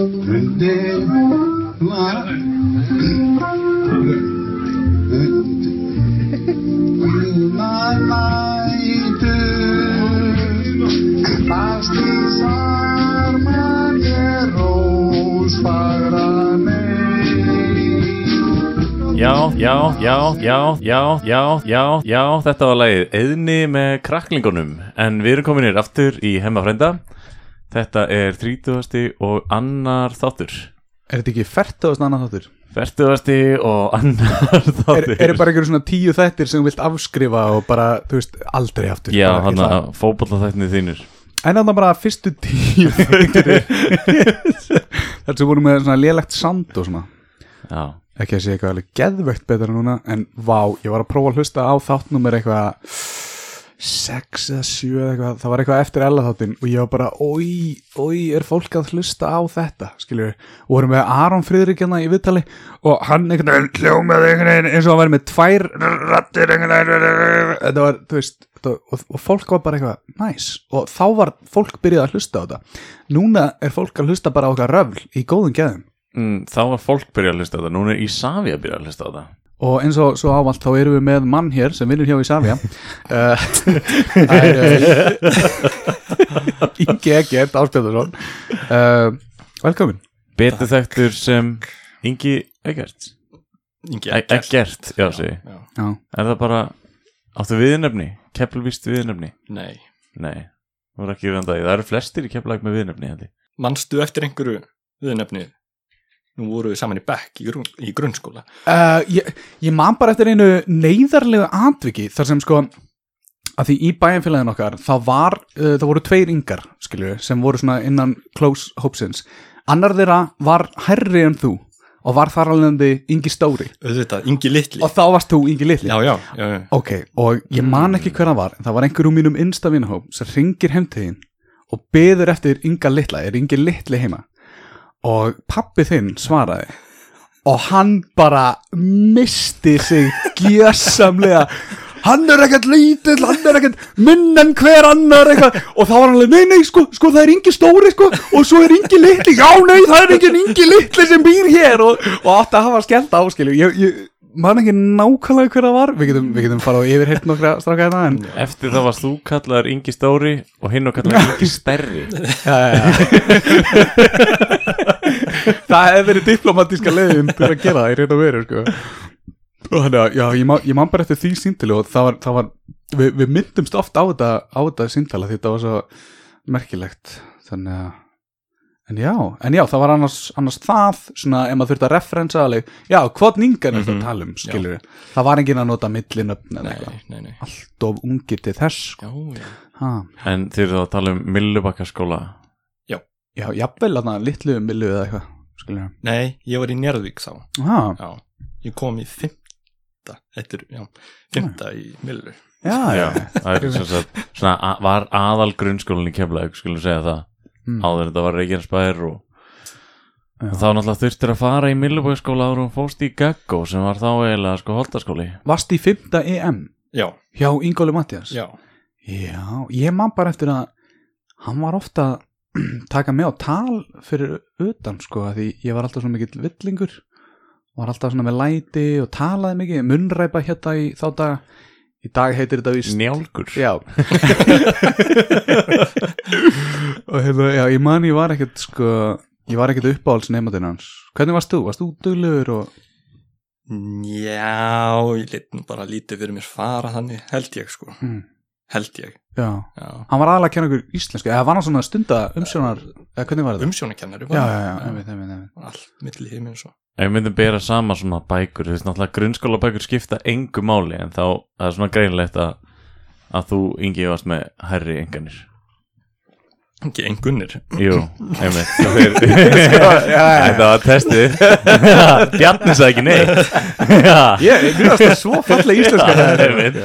Já, já, já, já, já, já, já, já, þetta var lagið Eðni með kraklingunum. En við erum kominir aftur í hemmafrænda Þetta er 30. og annar þáttur Er þetta ekki færtugast annan þáttur? 40. og annar Er, þáttur er bara einhverjum svona tíu þættir sem þú vilt afskrifa og bara, þú veist, aldrei aftur Já, hann að fótbollaþættinni þínir En þannig bara fyrstu tíu þættir Þetta sem voru með svona lélegt sand og svona Já, Ekki að sé eitthvað alveg geðvegt betra núna En vá, ég var að prófa að hlusta á þáttnúmer eitthvað sex eða sjö eða eitthvað Það var eitthvað eftir ella þáttin Og ég var bara, oi, oi, er fólk að hlusta á þetta? Skilju, og vorum við Aron Friðrik hérna í viðtali Og hann einhvern veginn hljómaði einhvern veginn eins og hann væri með tvær rattir einhvern veginn. Þetta var, þú veist og, og fólk var bara eitthvað næs Og þá var fólk byrjað að hlusta á þetta. Núna er fólk að hlusta bara á okkar röfl Í góðum geðum. Mm, þá var fólk byrjað að hlusta á þetta. Núna er Ísafi að byrja að hlusta á þetta Og eins og svo ávallt þá erum við með mann hér sem vinnur hjá Ísafja Það er uh, Ingi Egert Áspjöldarsson uh, Velkomin. Betur þekktur sem Ingi Egert Ingi E- Egert, já, já. Já, Er það bara, áttu viðnefni? Keppelvíst viðnefni? Nei, Nei, þú er ekki reyndað Það eru flestir í kepplæk með viðnefni held ég. manstu eftir einhverju viðnefni Nú voru við saman í bekk í, grunn, í grunnskóla. Uh, ég, ég man bara eftir einu neyðarlegu atviki þar sem sko að því í bæjanfélagin okkar þá var, uh, það voru tveir yngar skilju, sem voru svona innan close hopsins annar þeirra var herri en þú og var þar alveg yngi stóri. Auðvitað, Ingi Litli. Og þá varst þú yngi litli. Já, já, já. Ok, og ég man ekki hver það var en það var einhver úr mínum innsta vinahóp sem ringir heimtegin og beður eftir ynga litla, er yngi litli heima og pappi þinn svaraði. Og hann bara misti sig gjössamlega hann er ekkert lítill, hann er ekkert minn en hver annar eitthvað. Og þá var hann alveg, nei, nei, sko, sko, það er yngi stóri sko, og svo er yngi litli, já, nei, það er engin yngi litli sem býr hér. Og, og átti að hafa skellt áskilu ég, ég man ekki nákvæmlega hver það var við getum, við getum farað og yfir hitt nokkra stráka hérna en Eftir það varst þú kallaður Ingi Stóri og hinn og kallaður Ingi Stærri já, já, já. það hefði verið diplomatíska leiðin til að gera það í veru sko. og þannig að já, ég, man, man bara eftir því síntilu og það var, það var við, við myndumst oft á þetta, þetta síntala því þetta var svo merkilegt þannig að En já, en já, það var annars, annars það, svona, ef maður þurfti að referensa alveg, já, hvað ningan er þetta að tala um, skilur við, það var enginn að nota millinöfn eða eitthvað, nei, nei. Allt of ungir til þess, sko, Já, já. Ha, En þið eru þá að tala um Millubakkaskóla já, jafnvel að það litlu millu eða eitthvað, skilur við, Nei, ég var í Njarðvík þá ha, Já, ég kom í fymta Þetta er, já, fymta í Millu já, já, það er sem sagt, svona, var aðal grunnskólan í Keflavík, skulum segja það Mm. áður þetta var Reykjanesbær og, Já. og þá náttúrulega þurftir að fara í Millubakkaskóla áður og fóst í Gaggó sem var þá eiginlega sko holtaskóli varst í fymta EM Já, hjá Ingóli Mattias? já, Já, ég man bara eftir að hann var ofta að taka með á tal fyrir utan sko, að því ég var alltaf svona mikill villingur var alltaf svona með læti og talaði mikið, munnræpa hérna í þá daga í dag heitir þetta víst Njálgur. Já. Og hérna, já, ég man ég var ekkert sko, ég var ekkert uppáhalds nefndin hans. Hvernig varst þú? Varst þú duglegur og já Ég lit nú bara lítið fyrir mér fara þannig Held ég, sko. Mm, Held ég, já, já. Hann var aðalega að kenna ykkur íslensku. Eða var hann svona stunda umsjónar eða hvernig var þetta? Umsjónakennari Já, já, já, einmitt, einmitt, einmitt. Allt milli heiminn svo Ef við myndum bera sama svona bækur þú veist náttúrulega grunnskóla bækur skipta engu máli en þá það er svona greinlegt að að þú varst með herri enganir Ekki engunir Jú, einmitt. Þetta var testið. Bjarni sagði ekki neitt. Já, Ég, finnst það svo falleg íslenska það er. einmitt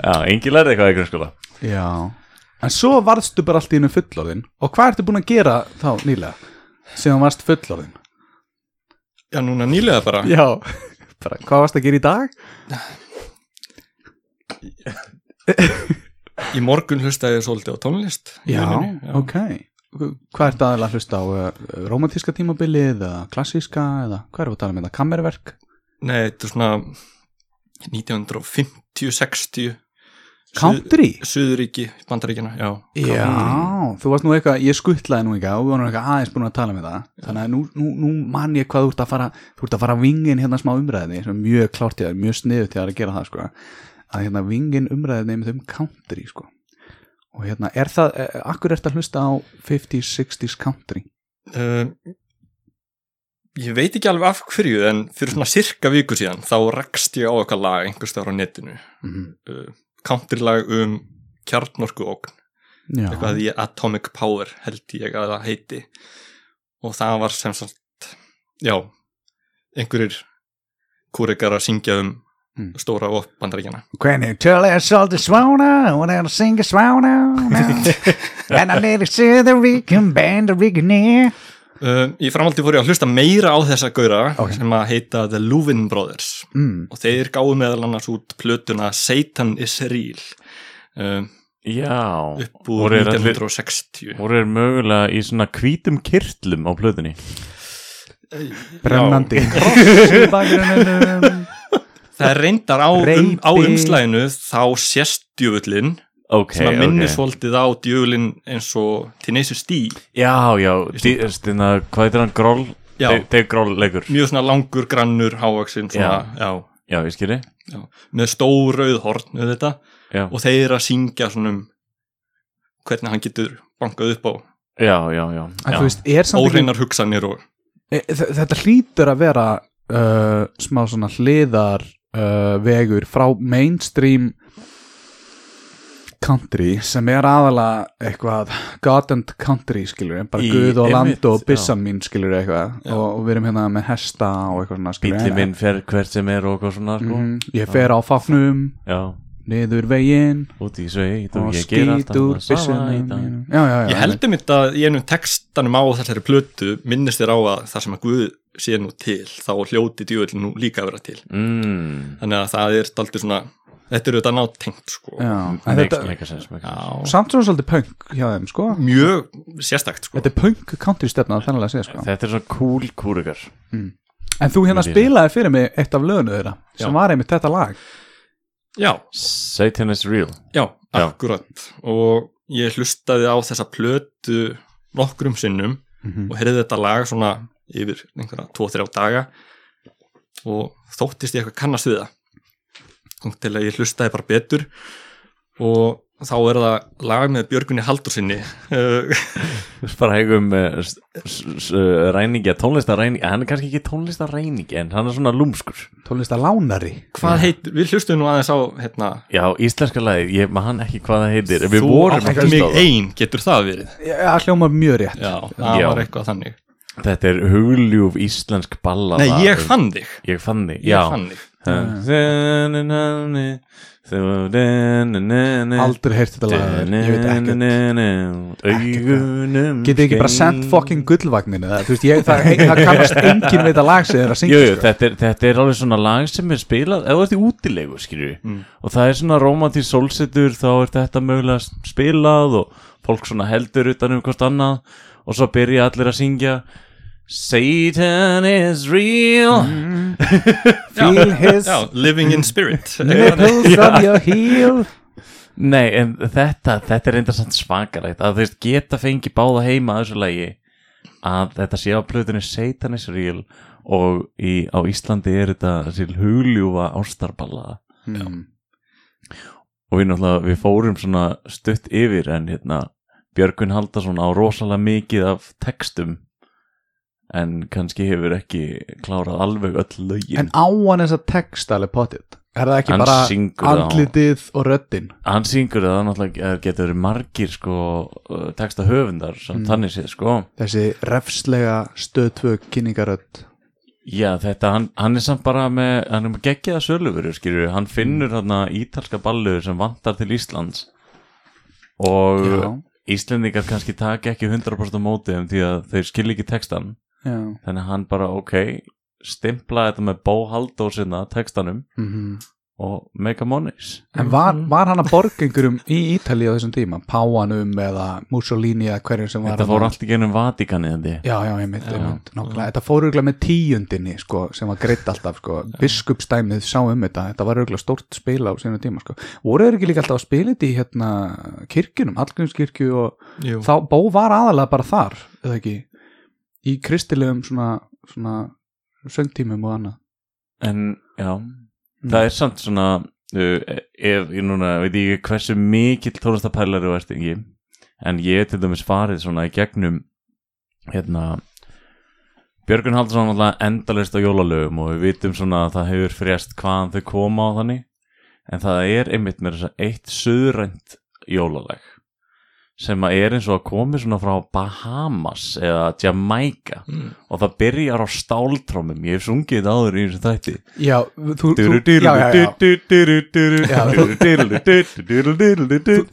Já, Ingi lærði eitthvað í grunnskóla. Já. En svo varðstu bara allt í einu fullorðin Og hvað ertu búin að gera þá nýlega? Sem varst fullorðin Já, núna nýlega bara. Já. Bara, Hvað varst að gera í dag? Í morgun hlustaði ég svolítið á tónlist. Já, vinnunni, já. ok. Hvað er þetta aðeins að hlusta á? Uh, romantíska tímabilið eða klassíska eða hvað er það að tala með þetta, kammerverk? Nei, þetta er svona 1950-60 country? Suðuríki, Bandaríkina, já. Já, þú varst nú eitthvað, ég skuttlaði nú eitthvað og við varum eitthvað aðeins búin að tala með það. Þannig að nú, nú, nú man ég hvað þú ert að fara þú ert að fara vingin hérna smá umræðinni sem er mjög klárt í það, mjög sniðu til að gera það sko, að hérna vingin umræðinni með þeim country sko. Og hérna, er það, eh, akkur ert að hlusta á 50s, 60s country? uh, Ég veit ekki alveg af hverju en fyrir svona cirka viku síðan þá rakst ég á eitthvað lag einhvers staðar á netinu. Mm uh, countrylag um kjarnorku ógn. Já, eitthvað í Atomic Power held ég að það heiti. Og það var sem sagt já, einhverjir kúrikar að syngja um Mm. stóra og bandaríkjana When you tell us all the swana, when I sing a swana and I let it see the Uh, Í framhaldi fór ég að hlusta meira á þessa gaura Ok. sem að heita The Luvin Brothers. Mm. og þeir gáðu meðal annars út plötuna Satan is Real uh, Já, upp úr voru þeir allir- 1960 voru þeir mögulega í svona hvítum kirtlum á plötunni? Brennandi. í bakgrunninum. Það er reyndar á, um, á umslæðinu þá sést djöfullin Ok, sem að minnir ok. svolítið á djöfulin eins og Tenacious D. Já, já, stina, hvað heitir hann, Groll? Já. Dave- Groll leikur. Mjög svona langur, grannur, hávaksinn svona, já. Já, ég skilji. Já, með stór rauð horn við þetta. Já, og þeir að syngja svona um hvernig hann getur bankað upp á. Já, já, já, já. er samt ekki óreinar hugsanir og e, Þetta hlýtur að vera uh, smá svona hliðar uh, vegur frá mainstream country sem er aðalega eitthvað God and country skilur bara Í- Guð og land einmitt, og já. bissan mín skilur eitthvað Já. og, og við erum hérna með hesta og eitthvað svona skilur Bíli minn fer hvert sem er og eitthvað svona sko. mm, Ég fer á fáfnum Já, niður veginn út í sveit og og ég ger skýt alltaf úr dag. mínum. Já, já, já ég held um þetta í einum textanum á þessari plötu minnist þér á að það sem að Guð sé nú til þá hljóti djöfullin nú líka að vera til mm. þannig að það er daldi svona þetta er nátengt sko. Makes þetta sense. Já, samt svona svolítið punk hjá þeim sko. Mjög sérstakt sko. Þetta er punk country stefna þannig að segja sko. Þetta er svona cool kúrikar. En þú hérna spilaði fyrir mig eitt af lögnu þeirra sem Já. var einmitt þetta lag. Já, Satan is real. Já, Já. akkurat. Og ég hlustaði á þessa plötu nokkrum sinnum Mhm. og heyrði þetta lag svona yfir einhverja 2-3 daga og þóttist ég eitthvað kannast við það og til að ég hlustaði bara betur. Og þá er það lag með Björgunni Haldursinni bara hegum uh, s- s- uh, ræningja, tónlistarræningja. Hann er kannski ekki tónlistarræningja en hann er svona lúmskur. Tónlista lánari hvað heitir, við hlustuðum nú aðeins á hérna, já, íslenska lagið, ég man ekki hvað það heitir. Við þú að átt mig á það ein, getur það verið? Já, hljóma mjög rétt. Já, það Já. var eitthvað þannig. Þetta er hugljúf íslensk ballada. Nei, ég fann þig. Ég fann þig, ég já. fann þig Aldrei heyrt þetta lag Ég veit ekkert augunum Getið ekki bara sendt fucking gullvagnin eða, þú veist, ég, það, það kannast enginn við þetta lag sem þeir að syngja Jú, jú, sko. þetta, er, þetta er alveg svona lag sem er spilað eða ert í útilegu, Mm. og það er svona romantís sólsetur þá er þetta mögulega spilað og fólk svona heldur utan um hvort annað og svo byrja allir að syngja Satan is real. Feel his já, living in spirit. Nipples on your heel. Nei, en þetta, þetta er samt svakalegt að þeir geta fengi báða heima að þessu lagi að þetta sé á plötunni Satan is real og í, á Íslandi er þetta þessi hugljúfa ástarballa mm. og við náttúrulega, við fórum svona stutt yfir en hérna Björgun Haldarsson á rosalega mikið af textum en kannski hefur ekki klárað alveg öll lögin. En á hann þess að texta alveg potið Er það ekki Hann bara syngur það á- andlitið og röddin? Hann syngur það náttúrulega eh, getur verið margir sko uh, texta höfundar sem Mm. þannig séð sko. Þessi refslega stöð tvö kynningarödd. Já þetta, hann, hann er samt bara með hann er með geggjaða sölufuru skilur hann finnur þarna ítalska ballu sem vantar til Íslands. Og Já, Íslendingar kannski taka ekki 100% á móti um því að þeir skilja ekki textan já. Þannig að hann bara ok stimplaði þetta með Bó Halldór sinna textanum mm og Mega Monies En var, var hann að borga einhverjum í Ítali á þessum tíma? Páanum eða Mussolini eða hverjum sem var Þetta fór allt í gennum Vatikani þetta Já, já, ég myndi, nákvæmlega. Þetta fór auðvitað með tíundinni, sko, sem var greitt alltaf, sko. Biskupstæmið sá um þetta. Þetta var auðvitað stórt spil á sínum tíma, sko. Voru þeir ekki líka alltaf að spila þetta í, hérna, kirkjunum, Hallgrímskirkju og Jú. þá, Bó var aðalega bara þar, eða ekki Í kristilegum svona, svona söngtímum og annað. En já, það er samt svona uh, ef ég núna veit ég hversu mikill tólestapælari og ert ekki en ég til dæmis farið svona í gegnum hérna Björgun Haldursson alltaf endalist á jólalögum og við vitum svona að það hefur frést hvaðan þau koma á þannig en það er einmitt með þess að eitt söðrænt jólaleg sem er eins og að komi svona frá Bahamas eða Jamaica Mm. Og það byrjar á stáltrómum. Ég hef sungið þetta áður í þessu þætti. Já, þú,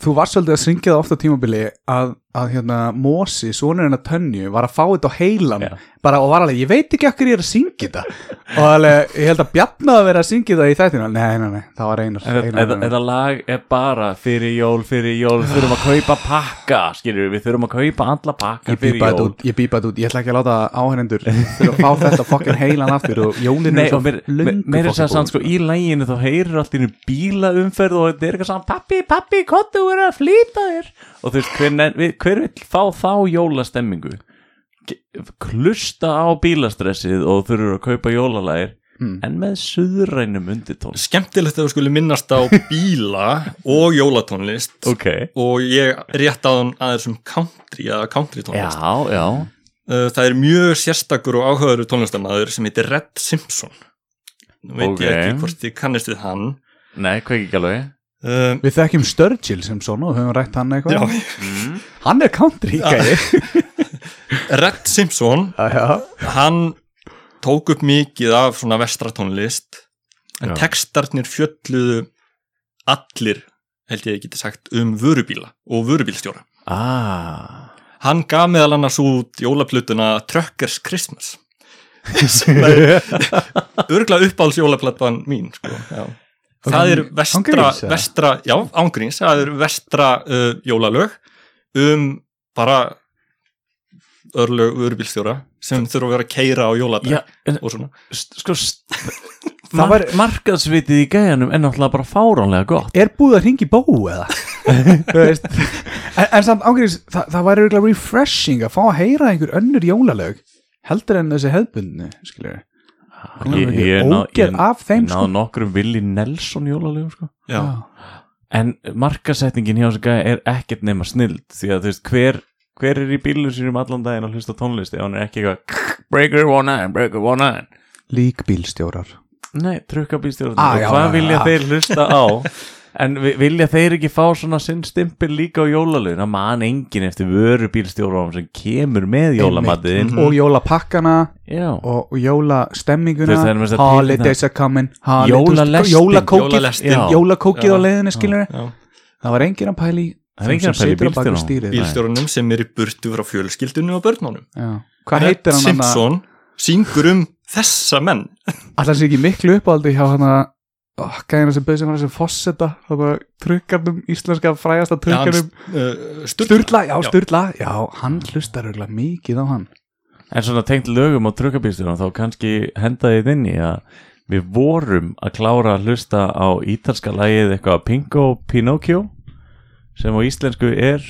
þú, var svolítið að syngja það ofta á tímabili að, að hérna Mósi, sonur hennar Tönju var að fá þetta á heilan bara og var alveg, ég veit ekki okkur ég er að syngja þetta. Og alveg, ég held að Bjarnar að vera að syngja þetta í þættinu, nei, nei, nei, það var einar, Þetta- lag er bara fyrir jól, fyrir jól, við þurfum að kaupa pakka, skilur við, þurfum að kaupa alla pakka ég býpa þetta út, ég ætla ekki að láta áhærendur fyrir að fá þetta fokkin heilan aftur og jólinu er svo og mér, er það samt sko búin, í læginu þá heyrir allt í einu bílaumferð og þetta er eitthvað saman pappi, pappi, kottu er að flýta þér. Og þú veist, hver, við- hver vil fá þá jólastemmingu? Klusta á bílastressið og þurfur að kaupa jólalægir Mm. en með suðrænum undirtón skemmtilegt að við skulle minnast á bíla og jólatónlist. Ok, og ég rétt á hann aðeins um country eða country já, tónlist já. Uh, það er mjög sérstakur og áhugaður tónlistamæður sem heitir Red Simpson. Nú veit Ok. ég ekki hvort ég kannist við hann. Nei, hvað ekki alveg uh, við þekkjum Sturgill sem svona og höfum rætt hann eitthvað. Já, mm. hann er country gæði Red Simpson já, já, hann tók upp mikið af svona vestratónlist en Já. textarnir fjölluðu allir held ég geti sagt um vörubíla og vörubílstjóra. Ah hann gaf meðal annars út jólaplutuna Truckers Christmas sem er örgulega uppáhalds jólaplatan mín sko. já. það er vestra, vestra já, ángríns, það er vestra uh, jólalög um bara örlög vörubílstjóra sem þurfa að vera að keira á jóladag Já, en og svona sko Það var- markaðsvitið í gæjanum er náttúrulega bara fáránlega gott er búið að ringi bó eða. En, en samt ángríns það, það væri auðvitað refreshing að fá að heyra einhver önnur jólalög heldur en þessi hefðbundni skilur Ég, ég, ná, ógeð ég, af þeim ég sko. náðu nokkrum Willi Nelson jólalegu sko. já, en markasetningin hjá þessu gæja er ekkert nema snild því að þú veist hver, hver er í bílunum sínum allan daginn og hlusta á tónlist ef hann er ekki eitthvað breaker one nine, breaker one nine. Líkbílstjórar nei, trukka bílstjórnir Ah, og hvað vilja já. þeir hlusta á en vi- vilja þeir ekki fá svona sinn stimpil líka á jólalögin? Að man engin eftir vöru bílstjórum sem kemur með jólamattiðin og jólapakkana. Og, og jólastemminguna að holidays are coming. Jólakókið. Jólakókið á Já. leiðinu skilur já. það var enginn að pæli að bílstjórunum sem er í burtu frá fjölskyldunum og börnunum. Já. hvað heitir hann hann Simpson syngur um þessa menn. Alltaf sé ekki miklu uppáldi hjá hann að oh, gæðina sem bauð sem hann sem fosseta trukkarnum, íslenska frægasta Já, hann, trukkarnum. uh, Sturla. Sturla, já, Já. Sturla, já, hann hlustar auðvitað mikið á hann. En svona tengt lögum á trukkabílstjóðan þá kannski hendaði þið inn í að við vorum að klára að hlusta á ítalska lagið eitthvað Pingo Pinocchio sem á íslensku er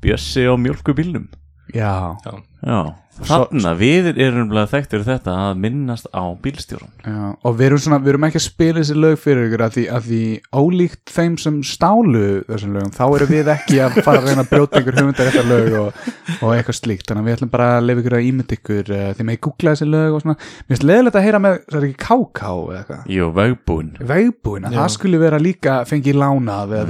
Bjössi á mjölkubílnum Já, Já, þarna við erum umlega þekktir þetta að minnast á bílstjóran já, og við erum svona, við erum ekki að spila þessi lög fyrir ykkur að því, að því ólíkt þeim sem stálu þessum lögum, þá erum við ekki að fara að reyna að brjóta ykkur hugmyndar þetta lög og, og eitthvað slíkt, þannig að við ætlum bara að lefa ykkur að ímynda ykkur uh, því með að googla þessi lög og svona, mér finnst leðilegt að heyra með, það er ekki KK eða eitthvað? Jú, vegbúin vegbúin, að Já. það skulle vera líka fengið lánað eða,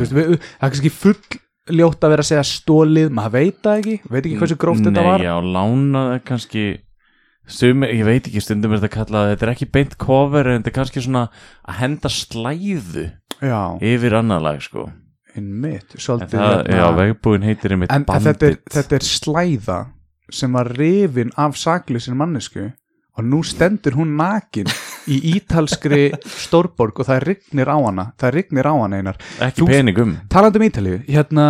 ljótt að vera að segja stólið, maður veit það ekki veit ekki hversu gróft þetta var. Nei, já, lánað er kannski Stum, ég veit ekki, stundum er þetta kallað þetta er ekki beint cover en þetta er kannski svona að henda slæðu já, yfir annað lag sko. Einmitt en svolítið, það, hérna- já, vegbúin heitir einmitt en, en bandit þetta, er, þetta er slæða sem var rifin af saklusir mannesku og nú stendur hún nakin í ítalskri stórborg og það rignir á hana það rignir á hana einar. Ekki Þú- peningum talandi um Ítalíu, hérna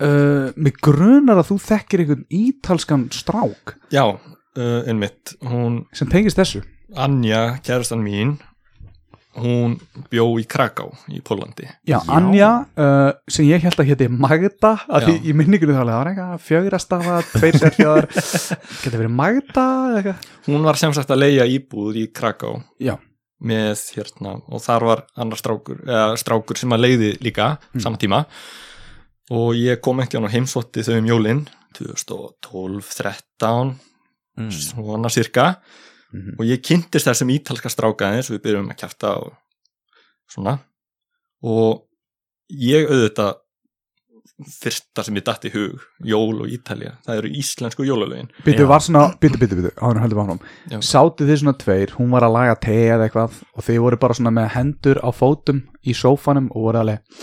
uh, mig grunar að þú þekkir einhvern ítalskan strák. Já, uh, einmitt. Hún sem tengist þessu. Anja, kærastan mín hún bjó í Kraká í Pólandi Já, Anja, uh, sem ég held að héti Magda, að því í minningunni þá það var eitthvað fjögrastafa, tveir sérfjöðar geta verið Magda eða eitthvað? Hún var sem sagt að leia íbúð í Kraká Já, með hérna og þar var annar strákur, eða strákur sem að leiði líka Mm. sama tíma. Og ég kom ekki á heimsótti þau um jólin 2012, 13 mm. svona cirka Mhm. og ég kynntist þessum ítalska stráka eins og við byrjum að kjafta og svona og ég auðvitað fyrsta sem ég datt í hug jól og Ítalja, það eru íslensku jólalögin byttu Já. var svona, byttu, byttu, byttu áður en höldum áfram, sátu þið svona tveir hún var að laga te eða eitthvað og þið voru bara svona með hendur á fótum í sófanum og voru alveg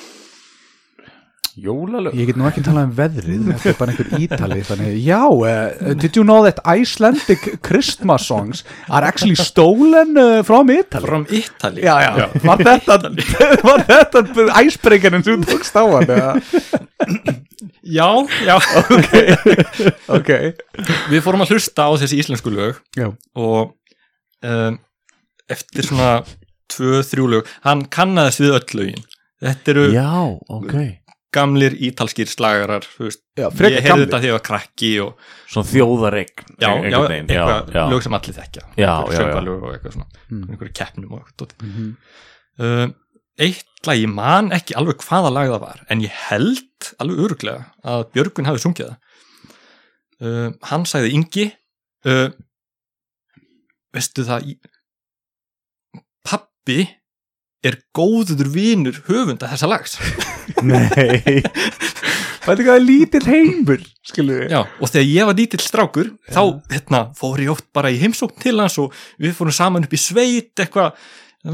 Jólalög. Ég get nú ekki talað um veðrið þetta er bara einhver ítali þannig, já, uh, did you know that Icelandic Christmas songs are actually stolen uh, from Italy? From Ítali já, já, var þetta var þetta æsbreyngarinn sem þú tókst á hann eða? já, já. ok við fórum að hlusta á þessi íslensku lög já, og um, eftir svona tvö, þrjú lög hann kannaðist við öll lögin. Þetta eru Já, ok gamlir ítalskir slagarar þú veist, já ég frekar heyrði gamli þetta þegar ég var krakki og Svona þjóðaregn já, já, eitthvað lög sem allir þekkja. Söngvalög og eitthvað svona Mm. einhverju keppnum og eitthvað dót. Mhm. uh, eitt lag, ég man ekki alveg hvaða lag það var en ég held alveg öruglega að Björgun hafi sungið það. Uh, hann sagði Ingi uh, veistu það pabbi er góður vinur höfunda þessa lags Nei. Þetta er lítill heimur skilur við. Já, og þegar ég var lítill strákur þá hérna, fór ég oft bara í heimsókn til hans og við fórum saman upp í sveit eitthvað,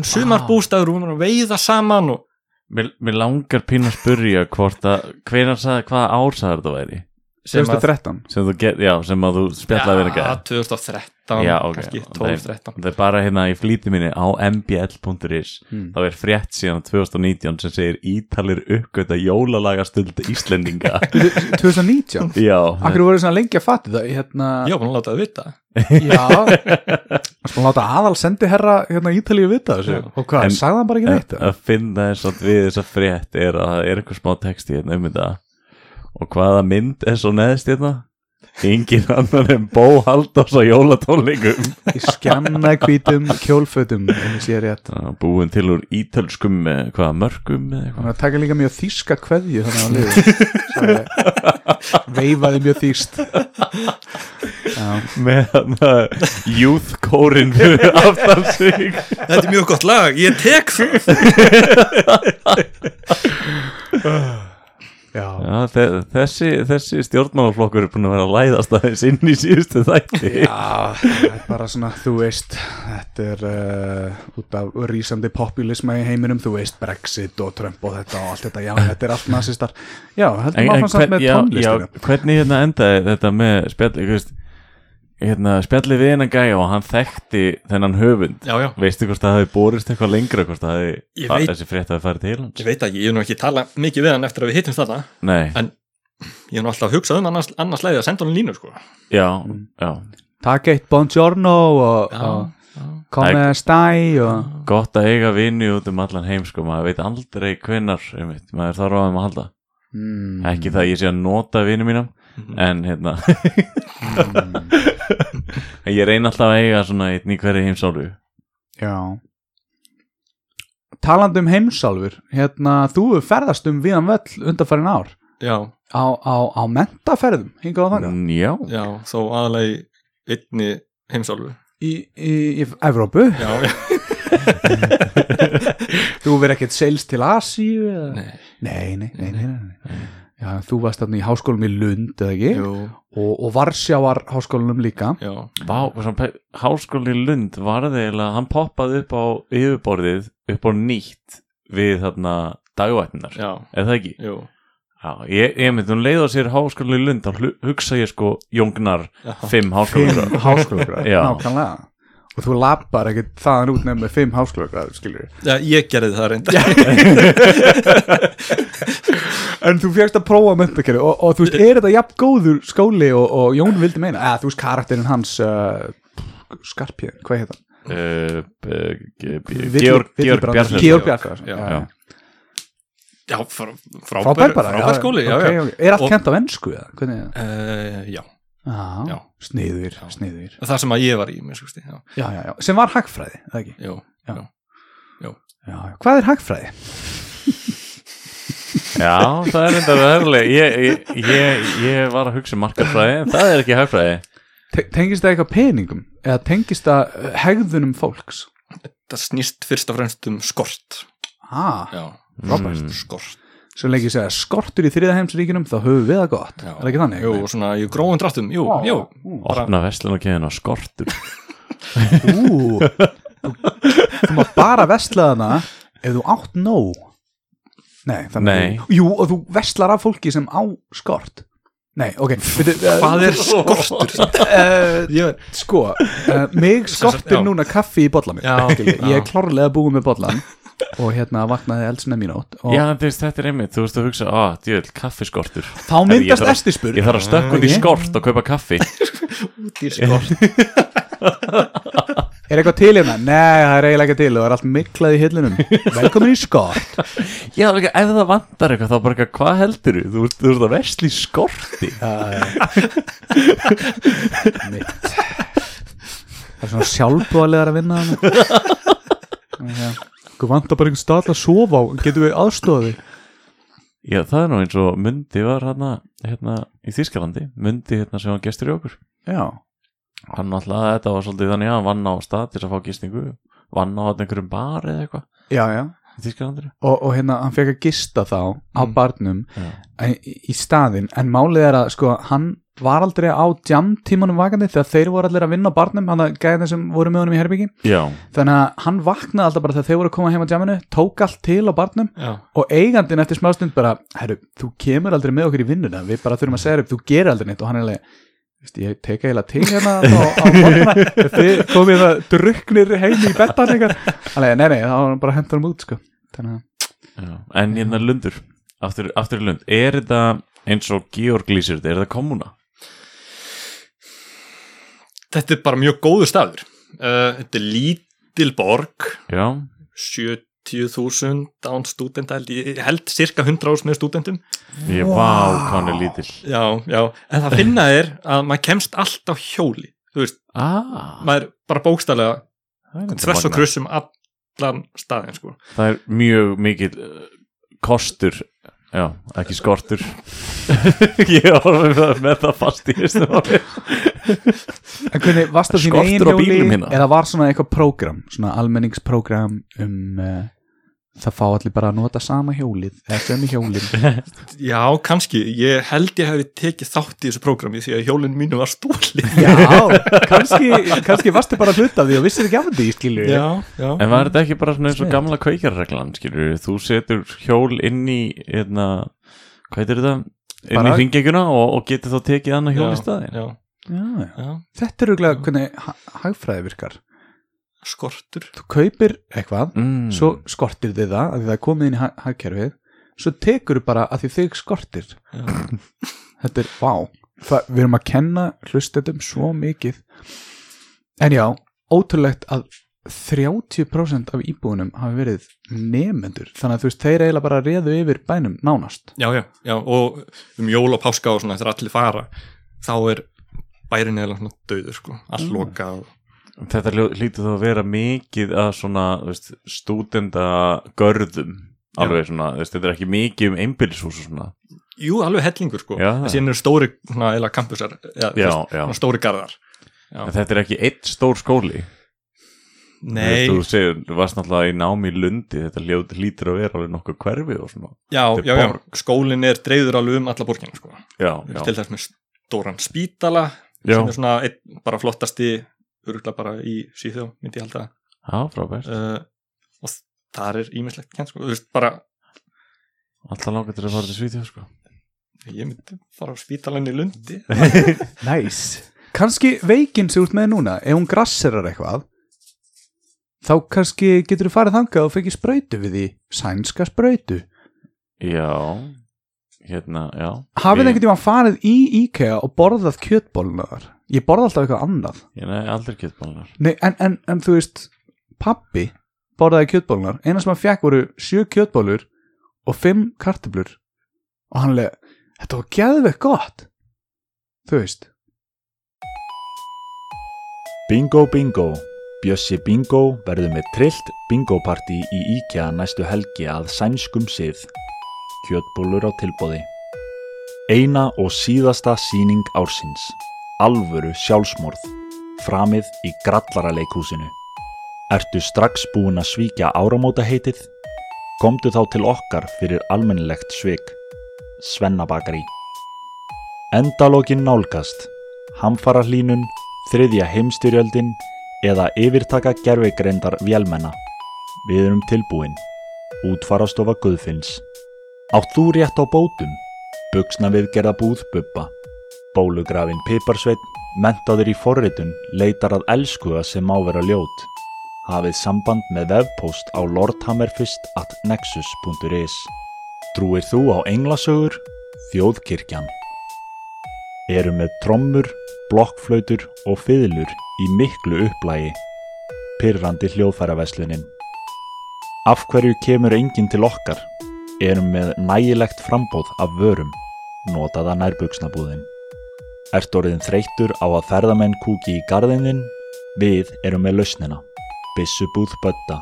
sumarbústæður og við vorum að veiða saman og Mér, mér langar pínu að spurja hvort að hvenær sagði hvaða ár sagði þetta væri sem að 2013 sem get, já, sem að þú spjallaði við ja, ekki 2013, Já, ok. kannski Og 12-13 það er bara hérna í flýti minni á mbl.is Mm. þá er frétt síðan 2019 sem segir Ítalir uppgöta jólalaga stund Íslendinga 2019 já, Akkur voru svona lengi að fatta það hérna, Já, búin að láta það vita. Já. Það skal láta aðal sendi herra hérna Ítalíu vita þessu. Og hvað, sagði hann bara ekki neitt? að finna þess að við þessa frétt er að það er eitthvað smá texti hérna um þetta og hvaða mynd er svo neðst hérna? Engin annar en Bó Haldós á jólatónleikum. Í skjanna hvítum kjólfötum ef ég sé rétt. Það er búin til úr ítölskum með hvaða mörgum eða eitthvað. Þannig að taka líka mjög þýska kveðju þannig að liður Veifaði mjög þýst Já, með hann youth sig. Þetta er mjög gott lag, ég tek það já. Já, þe þessi, þessi stjórnmálaflokkur er búin að vera að læðast aðeins inn í síðustu þætti Já, það er bara svona, þú veist, þetta er uh, út af rísandi populisma í heiminum, þú veist, Brexit og Trump og þetta og allt þetta, já, þetta er allt nazistar. Já, heldur maður samt með tónlistinu. já, hvernig hérna endaði þetta með spjalli veist, hérna, spjalli við hennan gæja og hann þekkti þennan höfund. Já, já, veistu hvort það hafi borist eitthvað lengra hvort það hafi, Ég veit- þessi frétt hafi farið til hans? Ég veit ekki, ég hef nú ekki tala mikið við hann eftir að við hittum þetta nei, En- Ég hef nú alltaf hugsað um annars, annars leiði að senda hann línu sko. Já, já. Takk eitt Buongiorno og, og. Come stai og... gott að eiga vini út um allan heim sko, maður veit aldrei hvenar einmitt, maður þarf á þeim að halda. Mm, ekki það að ég sé að nota vini mínum. En hérna. Ég reyna alltaf að eiga svona einn í hverju heimsálfu. Já. Talandi um heimsálfur, hérna, þú hefur ferðast um viðan völl undanfærin ár. Já, á, á, á mentaferðum. Mm, já, já, þó aðalega í einni heimsálfu. Í, í, í Evrópu, Já, já, þú verið ekkert seils til Asíu eða? nei, Nei, nei, nei, nei, nei. Já, þú varst þarna í háskólanum í Lund, eða ekki? jú, Og, og Varsjávar háskólanum líka. já Vá, háskóli í Lund var það eiginlega, hann poppaði upp á yfirborðið upp á nýtt við þarna dagvættinar, Já, eða það ekki? jú Já, ég, ég myndi, hún leið á sér háskóli í Lund, þá hugsa ég sko Jóngnar, Já. fimm háskóli Fimm háskólanum, Já. nákvæmlega. Og þú lappar ekkert þaðan út nefn með fimm háskóla skilur Já, ég gerði það reynda en þú fegst að prófa mentakerfi og, og þú veist, er þetta jafn góður skóli og, og Jón vildi meina, eða þú veist karakterinn hans uh, Skarpjörn, hvað heit hann? uh, uh, Villi- Georg Villi Georg Brandur. Bjarnason Georg Bjarnason, Já, já, já. Já, fr- frábær skóli er allt kent á ennsku eða? hvernig það? Já, Já, Já. sniður, sniður það sem að ég var í mér, skusti, já, já, já, já. sem var hagfræði, eða ekki? já, Já. já. Já, já. Hvað er hagfræði? Já, það er enda verðileg ég, ég, ég, ég var að hugsa um markarfræði en það er ekki hagfræði Te tengist það eitthvað peningum? Eða tengist það uh, hegðunum fólks? það snýst fyrst og fremst um skort Ah, já, Frábært. Mm. skort svo lengi segja skortur í þriðaheimsríkinum þá höfum við það gott, Já. er ekki þannig? jú, svona í gróðum dráttum, jú, Ó, jú Opna vestlun og keðina skortur Ú, þú, þú má bara vesla þarna ef þú átt nóg Nei, þannig Nei. Jú, og þú veslar af fólki sem á skort Nei, ok uh, hvað er skortur? uh, Sko, uh, mig skortir já. núna kaffi í bollan Já, Ég já. er klárlega búið með bollan og hérna vaknaði eldsina mín átt og Já, en veist, þetta er einmitt, þú veist að hugsa að, djöðl, kaffiskortur. Þá myndast þarf- eftirspurn Ég þarf að stökka út í skort og kaupa kaffi. Út í skort. Er eitthvað til hérna? Nei, það er eiginlega ekki til það er allt miklað í hillunum Velkomin í skort. Já, líka, ef það vantar eitthvað, þá bara eitthvað, hvað heldur þú? Þú ert- þú ert að vesli í skorti. Mitt. Það er svona sjálfbúðalegar að vinna hana Þú vantar bara einhvern stað að sofa á. Getum við aðstofaði? Já, það er nú eins og Mundi var hérna, hérna í Þýskalandi. Mundi hérna sem var gestur í okkur. Já. Hann alltaf, þetta var svolítið þannig að hann vann á stað til að fá gistingu. Vann á einhverjum bar eða eitthvað Já, já. í Þýskalandinu og, og hérna, hann fekk að gista þá á Mm. barnum Já, í, í staðinn. En málið er að, sko, hann var aldrei á jamtímanum vakandi Þegar þeir voru allir að vinna á barnum Hann að gæðina sem voru með honum í herbyggi Já, Þannig að hann vaknaði alltaf bara þegar þeir voru að koma heim á jaminu Tók allt til á barnum já, og eigandinn eftir smástund bara herru, þú kemur aldrei með okkur í vinnuna við bara þurfum að segja upp, þú gerir aldrei neitt. Og hann er alveg, ég teka eiginlega til hérna á, á morgana, þið komið það druknir heim í bettan eitthvað hann er, nei, nei, þá bara hendur hann út sko. að, En hérna lundur, aftur, aftur í lund Er þetta eins og Georg þetta, er þetta kommuna? Þetta er bara mjög góður staður. Uh, þetta er lítil borg. Já, 70.000 án stúdenta held held cirka 100 ás með stúdentum. Ég hann er lítill. Já, já, en það finna er að maður kemst allt á hjóli þú veist, Ah, maður bara reyndar þvers og krussum allan staðin sko. Það er mjög mikil uh, kostur Já, ekki skortur Ég var með það, fast í þessu ári en hvernig, varst það þín Skortur eigin á bílum hjóli hérna. eða var svona eitthvað prógram, svona almenningsprógram um uh, það fá allir bara að nota sama hjólið eða sömu hjólið já, kannski, ég held ég hefði tekið þátt í þessu prógrami því að hjólinn mínu var stólið já, kannski, kannski varstu bara hlut af því og vissir ekki af því, skilur já, já, En var þetta ekki bara svona eins og gamla kveikjarreglan skilur þú setur hjól inn í hérna, hvað heitir þetta? Inn Bara- í hringekjuna og, og getur þá tekið annað hjól í staðin já, já, Þetta er auðvitað hvernig ha- hagfræði virkar skortur. Þú kaupir eitthvað, mm. svo skortir þið það að það er komið inn í ha- hagkerfið svo tekur þú bara að því þig skortir. Þetta er, vá það, Við erum að kenna hlustetum svo mikið. En já, ótrúlegt að 30% af íbúðunum hafi verið nefendur þannig að þú veist, þeir eiginlega bara reðu yfir bænum nánast. Já, já, já og um jól og páska og svona þegar allir fara þá er bærin eða döður sko, allt Mm. Þetta hlýtur þá að vera mikið að svona þú veist, stúdenda görðum alveg svona, veist, þetta er ekki mikið um einbýlishús og svona. Jú, alveg hellingur sko, síðan eru stóri svona, eða kampusar, eða, Já, veist, já. stóri garðar. Þetta er ekki eitt stór skóli. Nei, Þú veist, þú segir, þú varst náttúrulega í námi í Lundi þetta hlýtur að vera alveg nokkuð hverfi og svona. Já, er já, já, skólinn er dreifður alveg um alla borgina sko, Já, til já, þess með stóran spítala já, sem er svona einn, bara flottasti öruglega bara í síðjó myndi ég halda. Já frábært. Uh, og þar er ímislegt kent sko, þú veist bara Alltaf langar til að fara til Svíþjóð sko. Ég myndi fara á spítalan í Lundi. Næs Kanski veikin sem þú ert með núna ef hún grasserar eitthvað þá kannski getur þú farið þangað og fengið sprautu við því. Sænska sprautu. Já, hérna, já. Hafið Ég- einhvern tímann farið í IKEA og borðað kjötbólunar ég borða alltaf eitthvað annað. Ég nei, aldrei kjötbólunar Nei, en, en, en þú veist pappi borðaði kjötbólunar eina sem hann fekk voru sjö kjötbólur og fimm kartöflur. Og hann leið, þetta var geðveikt gott. Þú veist. Bingo Bingo. Bjössi Bingo verður með trillt bingopartí í IKEA næstu helgi að sænskum sið. Kjötbólur á tilbóði. Eina og síðasta síning ársins. Alvöru sjálfsmorð. Framið í grallaraleikúsinu. Ertu strax búin að svíkja áramóta heitið? Komdu þá til okkar fyrir almennilegt svik. Svennabakari. Endalókin nálgast. Hamfara hlínun, þriðja heimstyrjöldin eða yfirtaka gerfigreindar vélmenna. Við erum tilbúin. Útfarastofa Guðfinns. Átt þú rétt á bótum? Bugsna viðgerða búð Bubba. Bólugrafin Piparsveit, mentaður í forritun, leitar að elskuga sem má vera ljót. Hafið samband með vefpost á lordhammerfist at nexus.is. Trúir þú á englasögur? Þjóðkirkjan. Eru með trommur, blokkflautur og fiðlur í miklu upplægi. Pyrrandi hljóðfæraverslunin. Af hverju kemur enginn til okkar? Erum með nægilegt frambóð af vörum. Notaða nærbuksnabúðin. Ert orðin þreyttur á að ferðamenn kúki í garðinin? Við erum með lausnina. Bissubúð Bötta.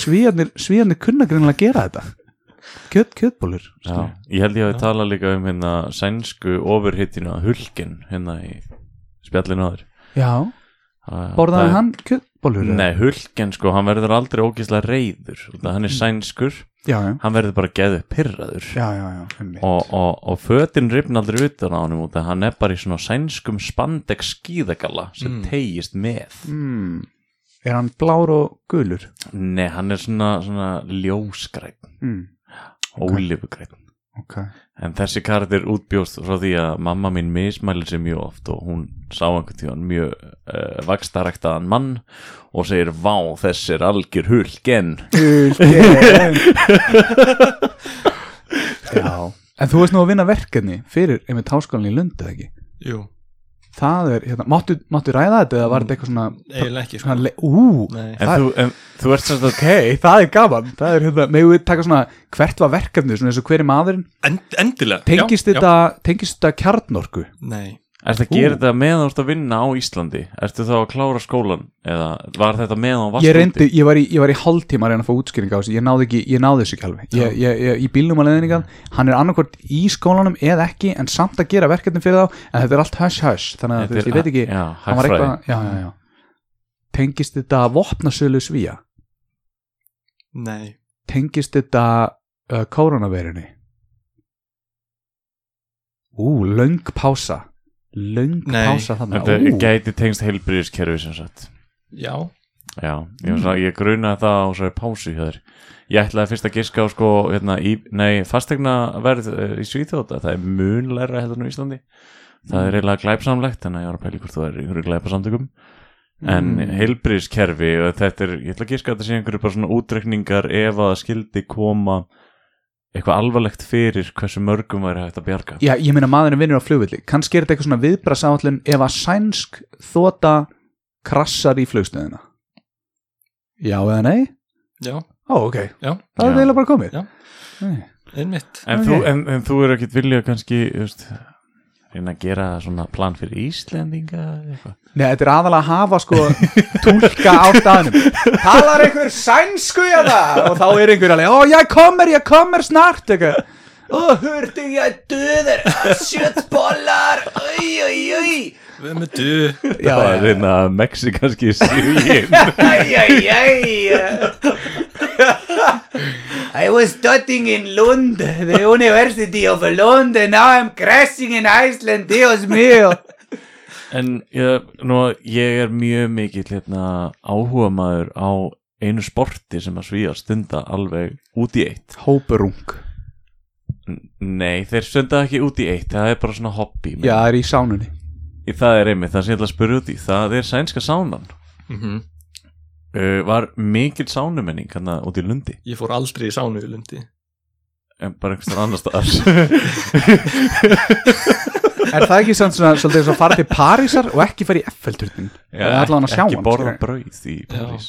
svíjarnir, svíjarnir kunna greinlega að gera þetta Kjöt, kjötbólur Já, ég held ég að við tala líka um hérna sænsku ofurhittinu að hulkin hérna í spjallinu aður já borðaði hann kjötbólur Nei, hulkin sko, hann verður aldrei ógislega reyður út af Hann er sænskur, já, já, hann verður bara geðu pyrraður já, já, já einmitt. og, og, og fötin ripna aldrei utan á hann út af hann er bara í svona sænskum spandex skíðagalla sem Mm. tegist með. Mm. er hann blár og gulur? Nei, hann er svona, svona ljósgræn mm. ólifugræn ok. En þessi karakter útbjóst frá því að mamma mín mismælir sig mjög oft og hún sá einhvern tíðan mjög uh, vakstaræktaðan mann og segir Vá, þessi er algjör hulgen Hulken. Já. En þú veist nú að vinna verkefni fyrir einmitt háskólan í Lund eða ekki? Jú, Það er, hérna, máttu, máttu ræða þetta eða var þetta eitthvað svona, eiginlega ekki sko. svona le, Ú, Nei. En, þú, en þú ert sagt ok, það er gaman Það er hérna, megum við taka svona hvert var verkefni, svona eins og hver er maðurinn End, Endilega Tengist já, þetta, tengist þetta kjarnorku já. Nei, Ertu að gera þetta meðan þú ert að vinna á Íslandi? Ertu þá að klára skólan? Eða var þetta meðan þú varst Ég reyndi, úti? ég var í, ég var í hálftíma að reyna að fá útskýring á þessu, ég náði ekki, ég náði þessu ekki alveg. Ég, ég, ég, í bílnum að leiðningan hann er annarkvort í skólanum eða ekki en samt að gera verkefni fyrir þá en þetta er allt hush hush, þannig að Þetta er- ég veit ekki Já, hann var eitthvað, já, já, já. Tengist þetta vopnasölu svíja nei. Tengist þetta uh, koronaveirunni ú, löng pása löng Nei. pása þannig Þetta gæti tengst heilbyrðiskerfi sem sagt. Já, Já, ég, mm. ég grunaði það á svo pásu hjá þér. Ég ætlaði fyrst að giska á sko, hérna, í, nei, fastegna verð í Svíþjóta, það er munlæra heldur nú í Íslandi. Það er eiginlega glæpsamlegt, þannig að ég var að pæla í hvort þú er í einhverju glæpasamtökum. En mm. heilbríðiskerfi, og þetta er, ég ætla að giska að þetta sé einhverju bara svona útrekningar ef að skildi koma eitthvað alvarlegt fyrir hversu mörgum væri hægt að bjarga Já, ég meina maðurinn vinnur á flugvilli kannski er þetta eitthvað svona viðbrasáallun ef að sænsk þóta krassar í flugstöðina Já eða nei? já, Ó, ok, já, það er Já. eiginlega bara komið Já. Nei. einmitt En, Ok. þú, en, en þú er ekkit vilja kannski, þú veist reyna að gera svona plan fyrir Íslendinga eða eitthvað? Nei, þetta er aðalega að hafa sko túlka á staðnum. Talar einhver sænsku það og þá er einhver alveg, ó ég kommer, ég kommer snart eitthvað. Ó, hurti, ég döður, sjöttbollar, oi, oi, oi Við erum með du Já, Það er reyna mexikanski ay. I was studying in Lund, the University of Lund, and now I'm crashing in Iceland, Dios mío. En ég, nú, ég er mjög mikill hérna, áhuga maður á einu sporti sem að svíja stunda alveg út í eitt Hóperung. Nei, þeir sönda ekki út í eitt Það er bara svona hobby Já, það er í sánunni Í Það er einmitt, það sem ég ætla að spyrja út í. Það er sænska sánan. Mm uh, Var mikil sánumenning Þannig út í Lundi? Ég fór aldrei í sánu í lundi. En bara einhverstað annar staðar. Er það ekki samt svona svolítið eins og fara til Parísar og ekki fara í Eiffelturnin? Er allan að sjá Ekki hann, borða skilur. brauð í París.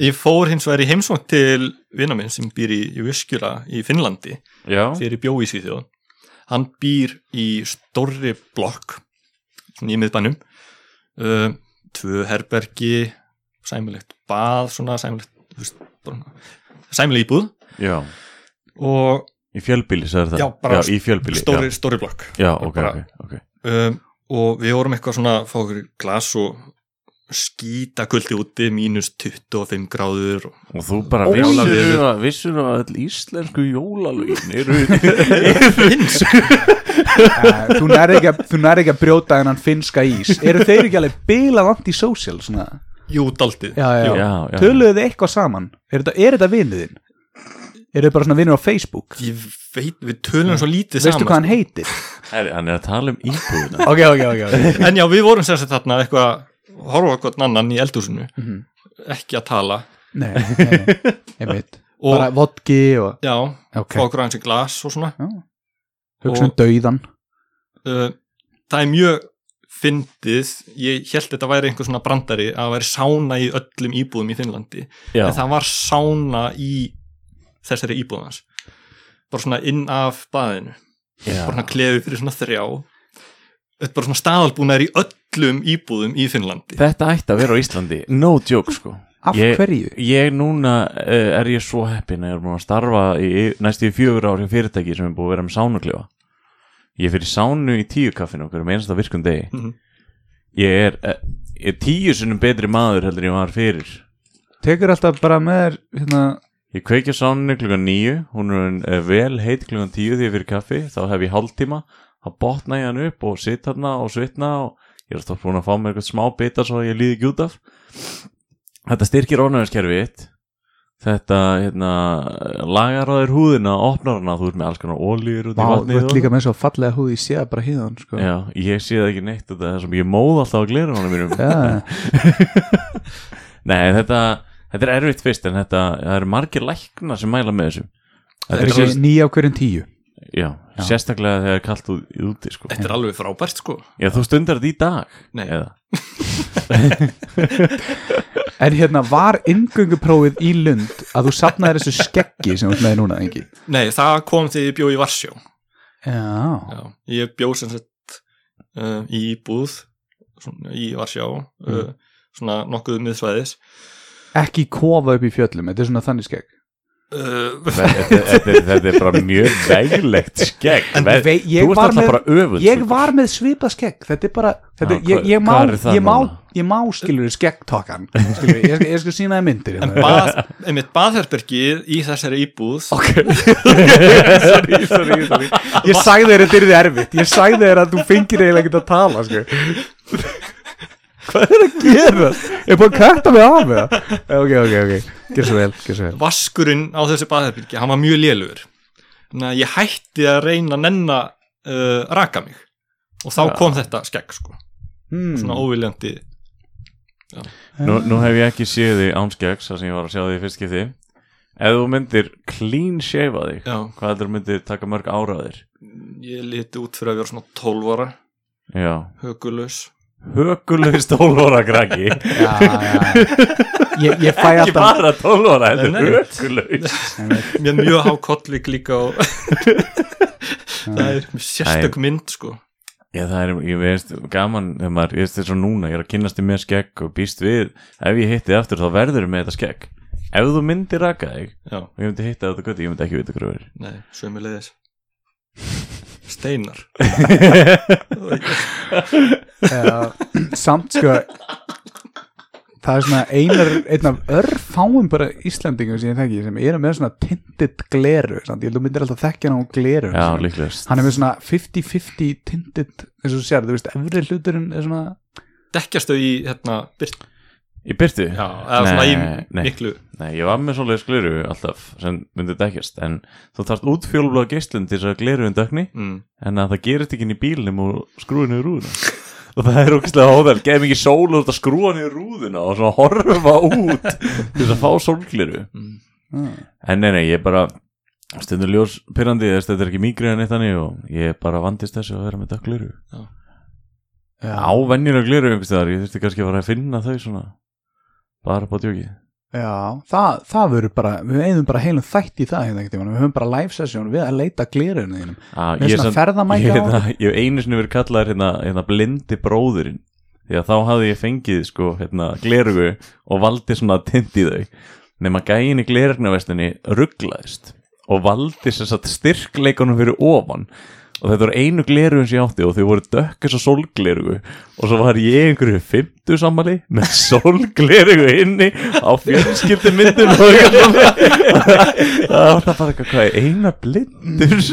Ég fór hins vegar í heimsókn til vinnar minn sem býr í Jyskjula í Finnlandi Já, fyrir bjó í Svíþjóð. Hann býr í stórri blokk í miðbænum. Uh, tvö herbergi sæmilegt bað svona sæmilegt sæmileg íbúð. Já. Og Í fjölbíli, sagði það? Já, bara í fjölbíli stóri, stóri blokk. Já, já ok, bara- ok, ok. Um, og við vorum eitthvað svona að fá okkur glas og skýta kuldi úti mínus 25 gráður og Og þú bara vissur að, vissur að öll íslensku jólalögin eru finnsk Þú nærði ekki, að- þú nærði ekki að brjóta þennan finska ís Eru þeir ekki alveg bilað anti-social svona? jú, já. Töluðu þið eitthvað saman? Er þetta, er þetta vinuðinn? Eru þið bara svona vinur á Facebook? ég veit, við tölum svo lítið Veistu saman hvað hann heitir? Herri, Hann er að tala um íbúðina Ok, ok, ok, okay. en já, við vorum sagt þarna eitthvað að horfa okkur annan í eldhúsinu Mhm. ekki að tala. Nei, einmitt. Og Bara vodki og já, Ok, fá okkur aðeins í glas og svona. Hugsa um dauðan uh, það er mjög fyndið, ég held þetta væri einhver svona brandari að það væri sána í öllum íbúðum í Finnlandi. Já, en það var sána í þessari íbúðans bara svona inn af baðinu. Já. bara svona klefi fyrir svona þrjá. Bara svona staðalbúnaður í öllum íbúðum í Finnlandi. Þetta ætti að vera á Íslandi. No joke sko. Af Ég- hverju? Ég núna uh, er ég svo heppin að ég er búin að starfa í næstu fjögur ár hjá fyrirtæki sem er búið að vera með sánuklefa. Ég fyrir sánu í tíu kaffinu okkur um einasta virkum degi. Mhm. Ég er, eh, ég er tíu sinnum betri maður heldur en ég var fyrir. Tekur alltaf bara með þér hérna, Ég kveikja sánunni klukkan nýju Hún er uh, vel heit klukkan tíu því ég fyrir kaffi. Þá hef ég hálftíma. Þá botna ég hann upp og sitt þarna og svitna og ég er alltaf búin að fá mér eitthvað smá bita svo að ég líði ekki út af. Þetta styrkir ónæðiskerfið þitt. Þetta hérna, lagar á þér húðina, opnar hana þú ert með alls konar ólíur út í Vá, þú vatnið ert líka með svo fallega húð Ég sé það bara híðan sko. Já, ég sé það ekki neitt þetta er sem ég móð alltaf á glera mínum. Já. Nei, þetta, þetta er erfitt fyrst en þetta, það eru margir lækna sem mæla með þessu. Þetta Það er er nýja á hverjum tíu? Já, sérstaklega þegar það er kallt út, úti sko. þetta er alveg frábært sko. Já, þú stundar þetta í dag Nei. En hérna var inngönguprófið í Lund að þú sapnaði þessu skeggi sem þú með núna, ekki? nei, það kom þegar ég bjó í Varsjó. Já, Já, ég bjó sem sagt uh, í íbúð svona, í Varsjá uh, svona nokkuð miðsvæðis. Ekki kofa upp í fjöllum, þetta er svona þannig skegg. uh, þetta, þetta, er- bara mjög veglegt skegg. En Þú ert alltaf bara öfund Ég var með svipa skegg, þetta er bara þetta, Já, ég, ég, má, er ég, má, ég má skilur skeggtokkan skilur, ég, skal- ég skal sína það myndir en hérna. bað, einmitt baðherbergið í þessari íbúð. Sorry, sorry, sorry. Ég sagði þér að þetta er erfitt. Ég sagði þér að þú fengir eiginlega ekki að tala sko. Hvað er að gera? Ég er búin að kæta mig af með það Ok, ok, ok, gjör svo vel, gjör svo vel. Vaskurinn á þessu baðherbergi, hann var mjög lélugur. Þannig að ég hætti að reyna að nenna uh, raka mig. Og þá kom þetta skegg sko. Hmm. svona óviljandi. Nú, nú hef ég ekki séð þig ánskeggs það sem ég var að sjá þig í fyrst skipti. Ef þú myndir clean shave þig Já. Hvað heldur þú myndir taka mörg ára á þér? ég liti út fyrir að vera svona 12 ára. Já 12 ára krakki Já, já. Ég, ég fæ Ekki alltaf bara 12 ára, þetta er nei. hökulegst mér mjög há kollvik líka og það er sérstök mynd sko. Já, það er, ég veist, gaman þegar maður, ég veist þetta svo núna, ég er að kynnast þig með skegg og býst við, ef ég hitti aftur þá verður með þetta skegg. Ef þú myndir raka þig já, og ég myndi hitta þetta götti, ég myndi ekki vita hvað það er. nei, sömulegis steinar. Já, samt sko það er svona einar einn af örfáum bara Íslandingum sem ég þekki sem eru með svona tinted gleru samt, ég held að þú myndir alltaf þekkja hann á gleru Já, líklegast. hann er með svona 50-50 tinted eins og þú sér, þú veist, efri hluturinn er svona dekkjastöð í hérna byrt Í byrtu? Já, eða svona í nei, miklu nei, ég var með svoleiðis gleru alltaf sem myndi dekkjast en þú þarft útfjólubláða geislun til þess að gleru en dökni mm. en að það gerist ekki inn í bílnum og skrúi niður rúðuna. Og það er ógæslega hóðal, geð mikið sól og þetta skrúa niður rúðuna og svona horfa út til þess að fá sólgleru Mm. en nei, nei, ég bara stundur ljós pyrrandi þess þetta er ekki mýgrið en eitt þannig og ég bara vandist þessu að vera með dökkleru á venjulega gleru einhvers staðar, ég þurfti kannski að fara að finna þau svona bara på djókið Já, það, það verður bara, við eigðum bara heilum þætt í það hérna við höfum bara live session við að leita glirunum þínum. Ah, Með svona ferðamækja á hérna, ég hef einu sinni verið kallaður hérna, hérna blindi bróðurinn því að þá hafði ég fengið sko hérna glerugu og valdi svona tint í þau. Nema gæin í glerugnaverstinni rugglaðist og valdi sér satt styrkleikunum fyrir ofan og þetta voru einu glerugun sem ég átti og þau voru dökkus og sólglerugu og svo var ég einhverju fymtu sammali með sólglerugu inni á fjölskyldi myndum og það var bara eitthvað hvað eina blindur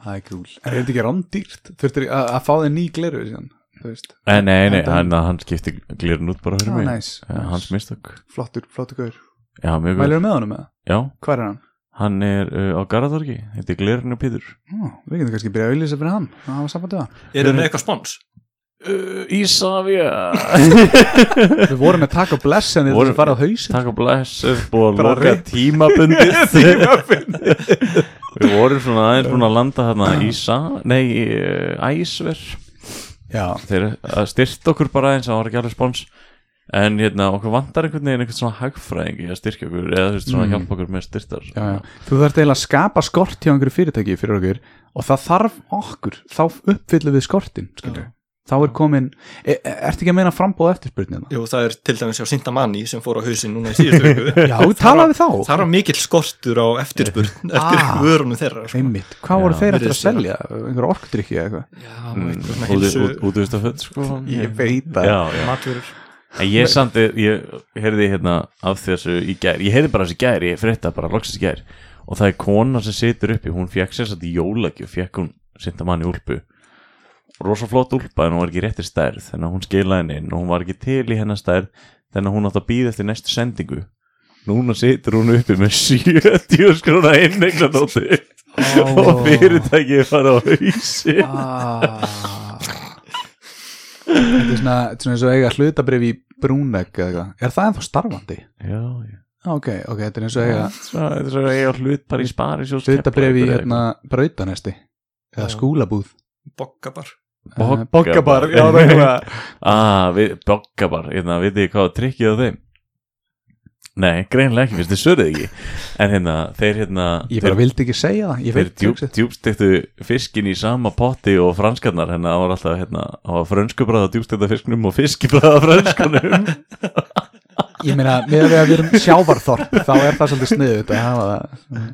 Það er cool. En er þetta ekki rándýrt? Þurftir að, að fá þig ný gliru síðan, þú. Nei, nei, nei, hann, hann skipti glirun út bara fyrir Já, mig næs, Ja, næs. Hans mistök Flottur, flottur gaur. Mælur með honum með það? Já, Hvað er hann? Hann er uh, á Garðartorgi Þetta er glirun og Pítur við getum kannski byrjað að auðlýsa fyrir hann. Það hafa samband við hann. Er það með eitthvað spons? uh, Ísafja Við vorum með takk og bless en Vorum- þetta fara á hausin. Takk og blessur Búið að Bara loka reynt. tímabundið Við vorum svona aðeins búin að landa þarna Ísa Nei, Æsver Já, Þeir styrt okkur bara eins Það var ekki alveg spons En hérna, okkur vantar einhvern veginn einhvern svona hagfræðingi að styrkja okkur eða þú veist svona Mm. hjálpa okkur með styrtar já, já. Þú þarft eiginlega að skapa skort hjá einhverju fyrirtæki fyrir okkur og það þarf okkur, þá uppfyllum við skortin. Þá er komin, er, ertu ekki að meina frambóð eftirspurnina? Jú, það er til dæmis hjá Sintamani sem fór á hausinn núna í síðustu viku Já, talaðu þá. Það var mikill skortur á eftirspurn eftir Ah. vörunum þeirra sko. Einmitt, hvað voru þeir eftir að selja? Einhver orkdrykki eða eitthvað? Já, Mm, eitthvað svona Út- hilsu út- Útvist af föt sko veit Já, já matvörur En ég samt, ég heyrði hérna af þessu í gær, ég heyrði bara þessu í gær, ég frétta bara loksins í gær. Og það er kona sem situr uppi, hún fekk sér satt í jólagjöf, fekk hún sinta manni úlpu. Rosa flott úlpa en hún var ekki réttir stærð, þannig að hún skilaði henni inn og hún var ekki til í hennar stærð. Þannig að hún átt að býða eftir næstu sendingu. Núna situr hún uppi með 70 skrona inneglanóti og fyrirtækið fara á hausi Ah. Þetta er svona, þetta er svona eins og eiga hlutabrif í brúnegg eða eitthvað. Er það ennþá starfandi? Já, já Ah, Ok, ok, þetta er eins og eiga Þetta er svo að ég á hlut bara í spari hlutabrif í hérna, brautanesti eða skúlabúð. Boggabar. Boggabar, já, það er eitthvað. Ah, við, boggabar, hérna, vitið þið hvað trikkið á þeim? Nei, greinlega ekki, finnst þið sörðið ekki. En hérna, þeir hérna Ég bara vildi ekki segja það, ég Þeir veit djúp, djúbstektu fiskin í sama potti og franskarnar hérna, það var alltaf, hérna, það var frönskubræða djúbstekta fisknum og fiskibræða frönskunum. Ég meina, með að við erum sjávarþorp þá er það svolítið hafa það.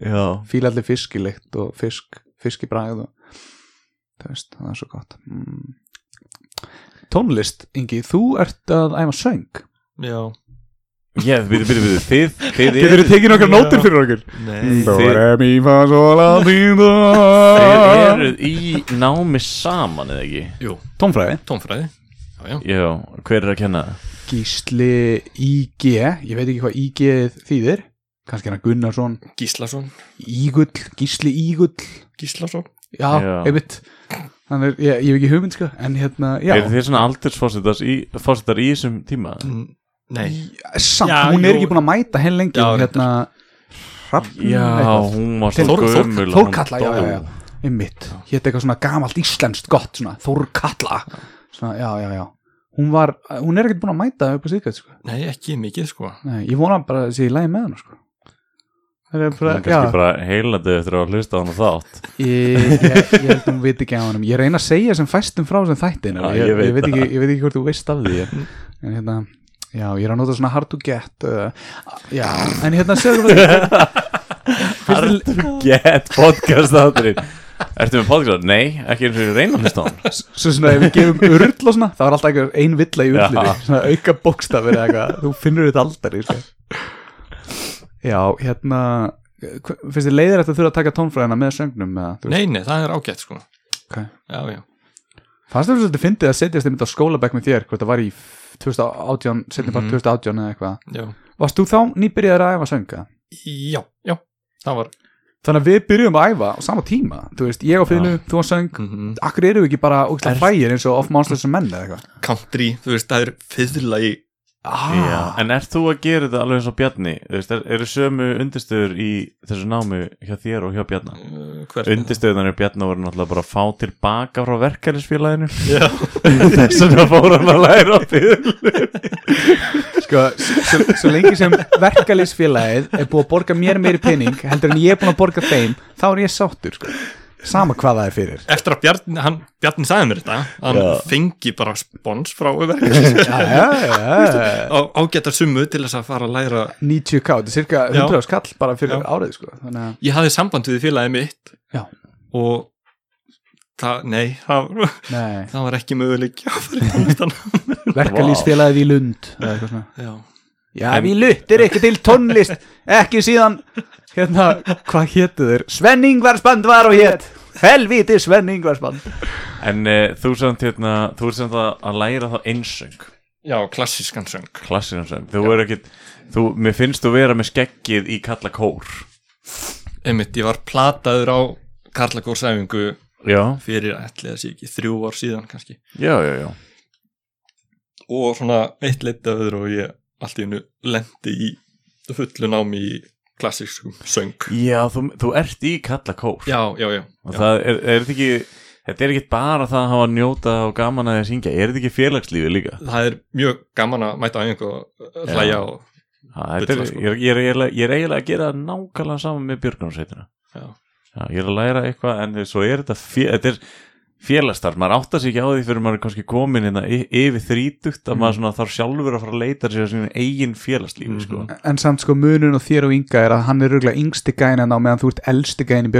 Já, fílalli fiskilikt og fisk, fiskibræð og það veist, það er svo gott. Mm. Tónlist, Ingi, þú ert að æfa söng. Já, ég, við, við, við, þið, þið Getur þú tekið nokkar nótur fyrir okkur? nei. Þið- si, Þið do eruð í námi saman, eða ekki? Jú, Tónfræði. Tónfræði. Já, já, Já, hver er að kenna? Það? Gísli IG Ég veit ekki hvað IG þýðir. Kannski hann Gunnarsson. Gíslason. Ígull, Gísli Ígull. Gíslason. Já, Já. einmitt. Þannig, ég, ég hef ekki hugmynd sko En hérna, já. Er þið svona aldursfórsetar í, þessum tíma? Mm, Samt, Já, hún er ekki búin að mæta henn lengi Já, hérna, Hrafn Já, eitthvað. hún var svo gömul og hún Þórkatla, já, já, já Einmitt, hétt eitthvað svona gamalt íslenskt gott svona, já, já, já. Hún var, hún er ekkert búin að mæta upp á síðgætt sko. nei, ekki mikið sko. Nei, ég vona bara að sé í lagi með hann sko. Það er bara, er kannski já. bara heilandi eftir að hlusta á hana þátt. Ég, ég, ég held að hún veit ekki á hann Ég reyna að segja sem fæstum frá sem þættin ég, ég veit ég, veit ekki, það. ég veit ekki hvort þú veist af því en hérna, já, ég er að nota svona hard to get uh, Já, en hérna segðu Hard to get podcast þátturinn Ertu með podcast? Nei, ekki eins og ég reyna að hlusta á hann Svo svona ef við gefum url og svona Það var alltaf einhver ein villa í urlinni. Svona auka bókstafir eða eitthvað Þú finnur þetta aldrei sko. Já, hérna hva- Finnst þið leiðir eftir að þurfa að taka tónfræðina með söngnum eða, þú veist? Nei, nei, það er ágætt sko Ok. Já, já Fannst þér svolítið fyndið að setjast einmitt á skólabæk með þér hvort það var í 2018, setjum bara Mhm. 2018 eða eitthvað? Já, Varst þú þá nýbyrjaður að æfa sönga? já, já það var. Þannig að við byrjum að æfa á sama tíma Þú veist, ég á fylgu, þú á söng. Mm Akkur eru við ekki bara ógæslega frægir eins og of monsters and men eða eitthvað? Country, þú veist, það er fiðla í Já, en ert þú að gera þetta alveg eins og Bjarni? Þú veist, er, eru sömu undirstöður í þessu námi hjá þér og hjá Bjarna? uh, hver Undirstöðunar í Bjarna voru náttúrulega bara að fá tilbaka frá verkefnisfélaginu Já, Þess vegna fór hann að læra á fiðlu Sko, svo, svo lengi sem verkalýsfélagið er búið að borga mér meiri pening heldur en ég er búin að borga þeim þá er ég sáttur, sko Sama hvað það er fyrir. Eftir að Bjarni, hann, Bjarni sagði mér þetta hann Já. fengi bara spons frá verkefnis Já, já, já á ágæta summu til þess að fara að læra 90k, þetta er cirka Já. 100 skall bara fyrir Já. árið, sko. Þannig að, ég hafði samband við félagið mitt já, og það, nei, það, nei. það var ekki möguleik Verkalýsfélagið í Lund eða eitthvað svona. Já, Já, við luttir ekki til tónlist Ekki síðan Hérna, hvað hétu þeir? Svenningvarsband var og hétt Helvíti Svenningvarsband En uh, þú samt hérna, þú ert samt að, að læra þá einsöng. Já klassískan söng. Klassinarsöng Þú er ekki, þú, mér finnst þú vera með skeggið í kalla kór. Einmitt, ég var plataður á Karlakórsæfingu Já, fyrir ætli þessi ekki þrjú ár síðan kannski. Já, já, já. Og svona eitt leitt af öðru og ég allt í hennu lendi í fullu námi í klassískum söng Já, þú, þú ert í kalla kór já, já, já, Og já. það er, er þetta ekki Þetta er ekki bara það að hafa að njóta og gaman að því að syngja Er þetta ekki félagslífi líka? það er mjög gaman að mæta á einhver og hlæja og Ha, þetta er, Bulla, sko. ég, er, ég, er, eiginlega- ég er eiginlega að gera það nákvæmlega saman með Björgunarsveitina já, Já, ég er að læra eitthvað en svo er þetta, fé, þetta er félagstarf, maður áttar sig ekki á því fyrir maður er kannski komin hérna yfir þrítugt að maður svona þarf sjálfur að fara að leita sér að sínu eigin félagslífi sko. En samt sko munun og þér og Inga er að hann er röglega yngsti gæin en á meðan þú ert elsti gæin í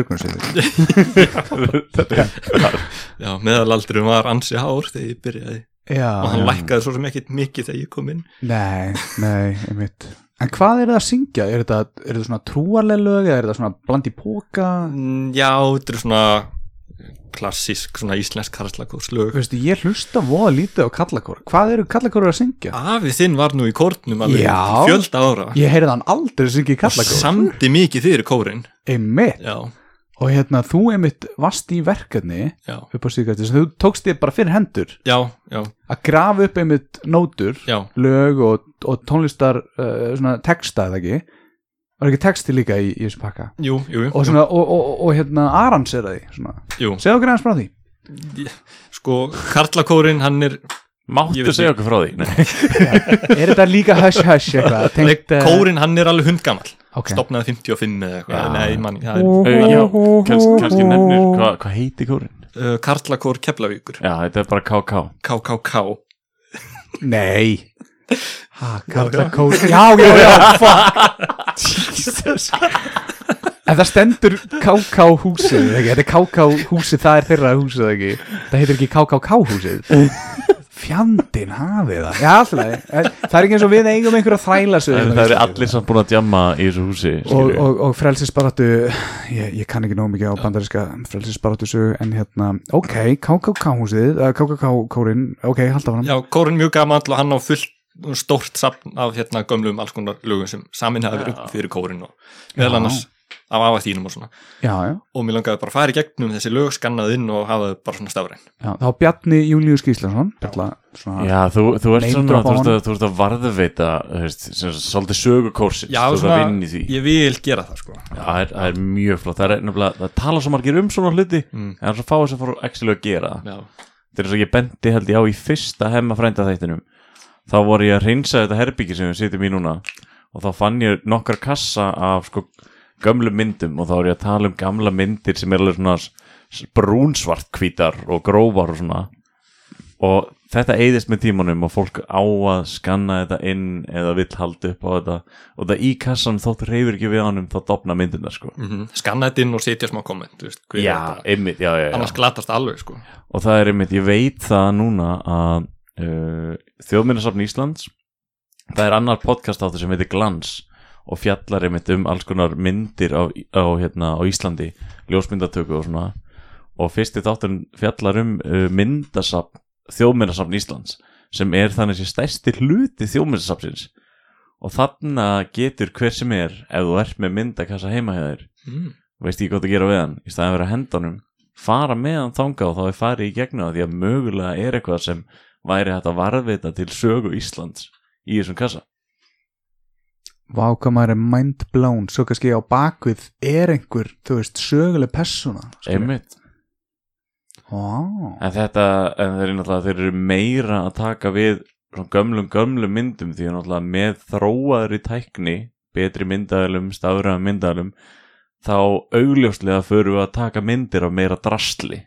er- já meðalaldurum var ansi hár þegar ég byrjaði Já, og hann já. lækkaði svo sem ekkit mikið þegar ég kom inn Nei, nei, einmitt En hvað er það að syngja? Er þetta, er þetta svona trúarleg lög eða er þetta svona bland í póka? Mm, já, þetta er svona klassísk, svona íslensk karlakórslög. Veistu, ég hlusta voða lítið á kallakóra Hvað eru kallakóra að syngja? Afi þinn var nú í kórnum alveg Já. fjölda ára. Ég heyrði hann aldrei syngja í og kallakóra samdi mikið fyrir kórin Einmitt. Já, Og hérna, þú einmitt varst í verkefni já, upp á síðgætti sem þú tókst þér bara fyrir hendur. Já, já, að grafa upp einmitt nótur já. lög og, og tónlistar uh, svona texta eða ekki var ekki texti líka í, í þessu pakka? Jú, jú, jú, og, svona, og, og, og, og hérna aransera því svona. jú. segðu okkur aðeins frá því. Sko, karlakórin hann er Máttu segja okkur frá því? Nei. er þetta líka hush hush eitthvað? Eh, kórin hann er alveg hundgamall. Ok. stopnaði 55 eða eitthvað. Nei, mann, það er já, kanns, kannski nefnir hvað hva heiti kórin? uh, karlakór Keflavíkur. Já, þetta er bara KK KKK nei ha, Karla Kór já, já, já, fuck Jesus En það stendur KK húsið? Þetta er KK húsið, það er þeirra húsið, ekki? Það heitir ekki KKK húsið. Fjandinn hafið það. Já, alltaf. Það er ekki eins og við eigum einhverja þræla En það eru allir samt búin að djamma í þessu húsi Og, og, og frelsisbaráttu, ég, ég kann ekki nóg mikið á bandaríska frelsisbaráttu sögu, en hérna, ok, KKK húsið, KKK kórin, ok, halda fram. já, kórin mjög gamall og hann á fullt stórt sapn af hérna gömlum alls konar lögum sem samin hafi verið upp fyrir kórin og meðal annars af afa þínum og svona. Já, já, og mér langaði bara að fara í gegnum þessi lög skannað inn og hafa bara svona stafræn. Já. Þá Bjarni Július Gíslason, svona, Já, þú, þú ert svona, þú ert, að, þú ert að varðveita þú veist, sem sagt, svolítið sögukórsins já, svona, ég vil gera það sko. Já, það er, það er mjög flott, það er nefnilega það tala svo margir um svona hluti Mm. en það er svo fáið sem fór actually að gera það. já, þetta er svo ég bendi held ég á í fyrsta hemma frænda þættinum þá voru ég að reynsa þetta herbyggi sem við sitjum í núna. Og þá fann ég nokkar kassa af sko gömlu myndum. Og þá er ég að tala um gamla myndir sem er alveg svona brúnsvart hvítar og grófar og svona. Og þetta eyðist með tímanum og fólk á að skanna þetta inn eða vill halda upp á þetta. Og það í kassan þótt reyfir ekki við honum þá dopna myndina sko. Mm skanna þetta inn og setja smá komment já, einmitt, já, já, já. annars glatast alveg sko. Og það er einmitt, ég veit það núna að uh, Þjóðminnarsafn Íslands. Það er annar podcast á þessu sem heitir Glans og fjallar einmitt um alls konar myndir á, á, hérna, á Íslandi ljósmyndatöku og svona. Og fyrsti þátturinn fjallar um uh, myndasafn þjóðmyndasafn Íslands sem er þannig sem stærsti hluti þjóðmyndasafnsins og þarna getur hver sem er ef þú ert með myndakassa heima hjá þér mm. veist ekki hvað að gera við hann í staðan að vera að henda honum fara með hann þanga og þá er farið í gegnum það því að mögulega er eitthvað sem væri að varðveita til sögu Íslands í þessum kassa? Vá, hvað maður er mind blown Svo kannski á bakvið er einhver Þú veist, söguleg persóna einmitt. Vá. En þetta, en þeir eru náttúrulega þeir eru meira að taka við svona gömlum, gömlum myndum því að náttúrulega með þróaðri tækni betri myndaðalum, stafræðum myndalum þá augljóslega förum við að taka myndir af meira drastli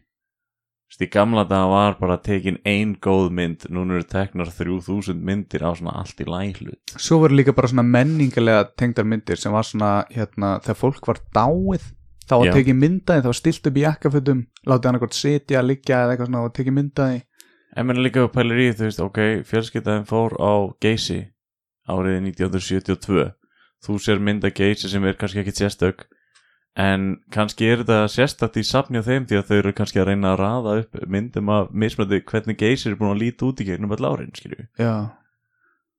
Þú veist, í gamla daga var bara tekin ein góð mynd, núna eru teknar 3000 myndir á svona allt í læhlut Svo voru líka bara svona menningarlega tengdar myndir sem var svona, hérna, þegar fólk var dáið þá var tekið myndaði, þá var stilt upp í jakkafutum látið hann eitthvað sitja, liggja eða eitthvað svona og tekið myndaði En menn líka upp pælir í, þú veist, ok, fjölskyldaðin fór á Geysi árið 1972. Þú sér mynda Geysi sem er kannski ekki sérstök, en kannski er þetta sérstakt í safni á þeim því að þau eru kannski að reyna að raða upp myndum af mismöndi hvernig Geysi er búin að líta út í gegnum öll árin, skilju.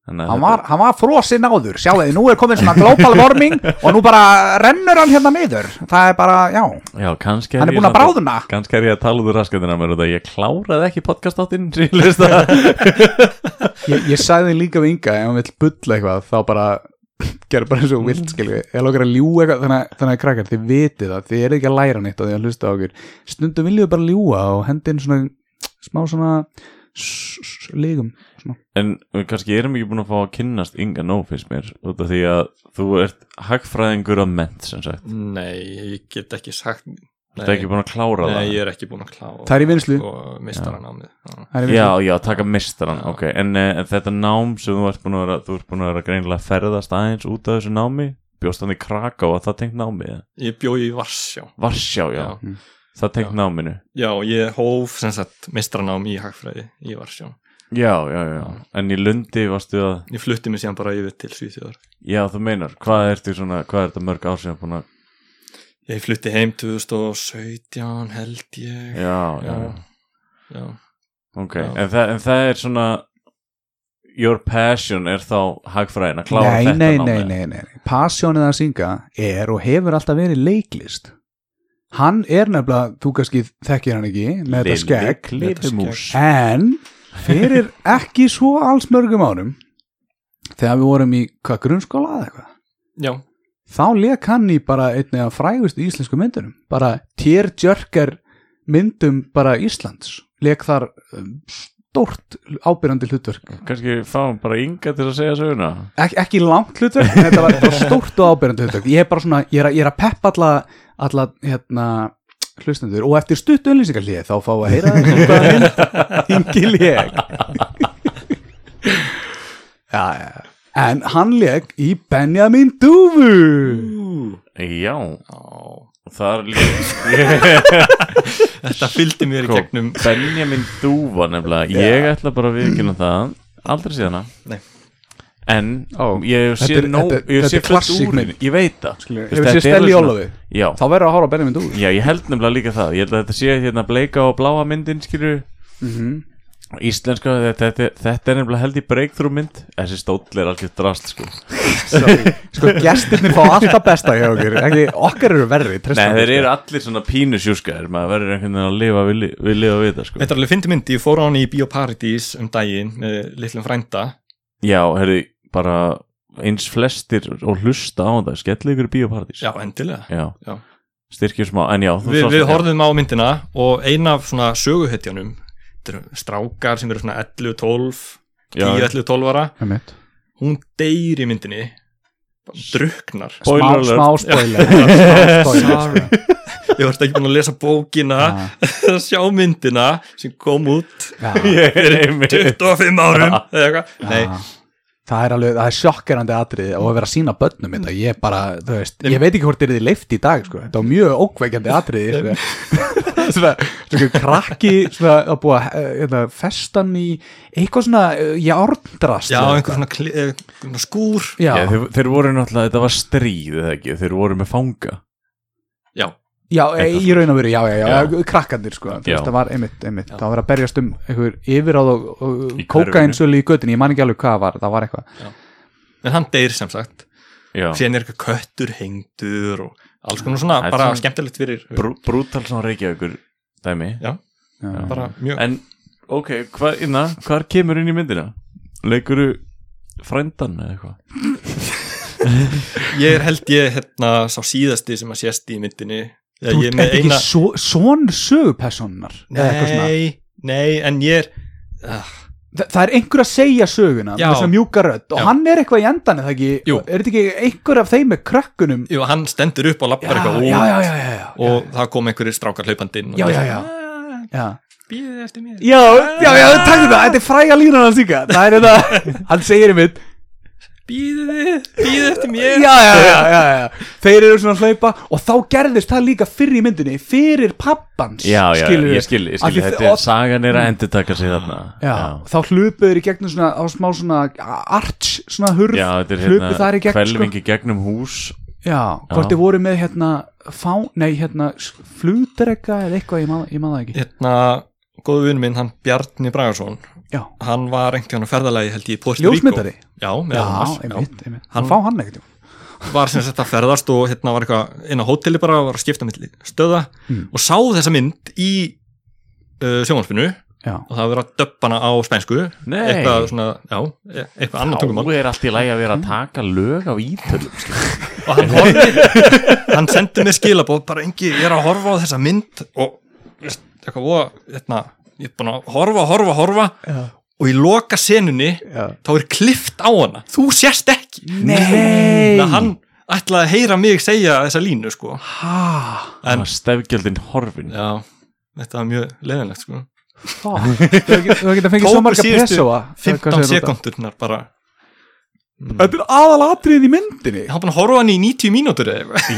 Hann þetta- var, hann var frosinn áður, sjáu þið, nú er komin svona global warming og nú bara rennur hann hérna niður. Það er bara, já, Já, kannski hann er búin að bráðuna Kannski er ég að tala úr raskatina mér út að ég kláraði ekki podcastáttinn sem ég. Ég, ég sagði líka við Inga, ef hann vill bulla eitthvað þá bara, gerur bara eins og vilt skilju, ég lókar að ljúga eitthvað þannig, þannig að krakkar, þið vitið það, þið eru ekki að læra neitt á því að hlusta á okkur stundum viljum við bara ljúga og hendi inn svona smá svona svona. En við kannski erum ekki búin að fá að kynnast Inga Nó finnst mér út af því að þú ert hagfræðingur að ment sem sagt. Nei, ég get ekki sagt Þú ert ekki búin að klára Nei, það. ég er ekki búin að klára Það er í vinnslu. Og mistaran á mig já. Já, taka mistaran, Já. ok En uh, þetta nám sem þú ert búin að vera þú ert búin að vera greinilega ferðast aðeins út af þessu námi bjóst hann í Kraká og það tengt námi eða? Ég bjó í Varsjá Varsjá, já, Já. það tengt Já. náminu Já, ég hóf sem sagt mistaranám í hagfræði í Varsjá Já, já, já, en í Lundi varstu að Ég flutti mig síðan bara yfir til Svíþjóðar Já, þú meinar, hvað ertu svona hvað er þetta mörg ár sem búin að Ég flutti heim 2017 held ég. Já, já, já, já. ok Já. En, það, en það er svona Your passion er þá hagfræðin að klára Nei, þetta nei, nei, nei, nei, Passjónið að syngja er og hefur alltaf verið leiklist. Hann er nefnilega, þú kannski þekkir hann ekki með þetta skegg. Klippumús En fyrir ekki svo alls mörgum árum þegar við vorum í hvað grunnskóla eða eitthvað? Já, þá leik hann í bara einni af frægustu íslensku myndunum. Bara tearjerker myndum bara Íslands. Leik þar um, stórt ábyrjandi hlutverk. Kannski fáum bara Inga til að segja söguna? Ek, ekki langt hlutverk þetta var, stórt og ábyrjandi hlutverk. Ég er bara svona, ég er að, ég er að peppa alla, alla hérna hlustendur. Og eftir stutt auðlýsingarlið þá fá að heyra mynd yngi leik já, já en hann leik í Benjamin Dúfu Já, það er líka Þetta fylgdi mér í Sko, gegnum Benjamin Dúfa nefnilega. Ég ætla bara að viðkynna það. Aldrei síðan Nei. En Ó, ég séð fullt úr Ég veit það. Þá verður að horfa á Benjamin Dúfu já, ég held nefnilega líka það. Ég held að þetta sé hérna bleika og bláa myndin skilur mm Íslenska, þetta, þetta, þetta er nefnilega held í breakthrough mynd. Þessi stóll er algjör drast sko. Sko gestirnir fá alltaf besta hjá okkur. Ekki, okkar eru verri Nei, þeir eru allir svona pínu sjúskaðir. Maður verður einhvern veginn að lifa við, við lifa við það sko. Þetta er alveg fyndi mynd, ég fór á hann í Bíóparadís um daginn með litlum frænda. Já, herri, bara eins flestir og hlusta á það Skelli ykkur í bíóparadís Já, endilega. Já. Já. Styrkjum smá, en já þú Vi, Við horfðum á myndina og eina af svona söguhetjanum strákar sem eru svona 11-12 Já. 10-11-12 ára. Hún deyr í myndinni druknar smá, smá spoiler. Smá spoiler ég var ekki búin að lesa bókina að sjá myndina sem kom út Já. fyrir 25 árum eða eitthvað. Það er alveg, það er sjokkerandi atriði og að vera að sína börnum þetta. Ég bara, þú veist, ég veit ekki hvort er þið leift í dag sko. þetta var mjög ókveikjandi atriði sko. svona, svona krakki svona að búa uh, hérna, festan í eitthvað svona uh, járndrast já, eða einhver svona, eh, svona skúr. Já, Já, þeir, þeir voru náttúrulega, þetta var stríð Þeir voru með fanga. Já, Já, e, Eitthvað í raun og veru, já, já, já, Já. krakkandir sko, þú veist, það var einmitt, einmitt það var að berjast um einhver yfiráð og, og Í kókainsölu í göttinni, ég man ekki alveg hvað var, það var eitthvað. En hann deyr sem sagt. Síðan er eitthvað köttur, hengdur og alls konar svona, Það bara skemmtilegt fyrir Brú, brútal svona reykjavíkur dæmi. Já, Já. bara mjög En, ok, hvað, inna, hvað kemur inn í myndina? Leikuru frændan eða eitthvað? ég er held ég hérna sá síðasti sem að sést í myndinni Þú er ert ekki eina svo, svon svona? Nei, nei, en ég er uh, Þa, það er einhver að segja söguna Já. með þess að mjúka rödd og Já. hann er eitthvað í endan er þetta ekki einhver af þeim með krökkunum? Jú, hann stendur upp og lappar eitthvað út já, já, já, já, já, og það kom einhverjir strákar hlaupandi inn Já, já, já. "Ah, já. bíðið eftir mér. Já, já, já, takk fyrir það, þetta er fræga Það er þetta, hann segir einmitt bíðið, bíðið eftir mér. Já, já, já, já, já, þeir eru svona að hlaupa og þá gerðist það líka fyrir í myndinni fyrir pappans Já, já, skilurðu? ég skil, ég Af skil því Þetta er sagan er að endur taka sig þarna. Já, þá hlupuður í gegnum svona á smá svona arch svona hurð Já, þetta er hlupu þar í hérna gegn sko. Kvelvingi gegnum hús. Já, hvort þið voru með hérna fá, nei, hérna flugdrega eða eitthvað, ég maður það ekki. Hérna, góðu vinn minn, hann Bjarni Bragarsson já, hann var einhvern veginn á ferðalagi held ég í Puerto Rico. Ljósmyndari? Já, já, einmitt, einmitt. Hann- hann fá hann ekkert var sem sagt að ferðast og hérna var eitthvað inn á hóteli bara og var að skipta milli stöða Mm. og sá þessa mynd í uh, sjónvarpinu. Já, og það var að döppa hana á spænsku. Nei. eitthvað svona, já, e- eitthvað annan tungumál. Þá er allt í lagi að vera að taka lög á ítölum og hann horfði hann sendi mér skilabóð bara engi, ég er að horfa á þessa mynd og eitthvað voða hérna, ég er búin að horfa, horfa, horfa já. og í loka senunni já. þá er klift á hana, þú sést ekki. Nei. Þannig að hann ætlaði að heyra mig segja þessa línu sko. Var stefgjöldin horfin. Já, þetta var mjög leðinlegt sko. Þú hefði getað fengið svo marga pressoa 15 sekundurnar bara. Þetta er aðalatrið í myndinni. Ég hafa búin að horfa á hann í 90 mínútur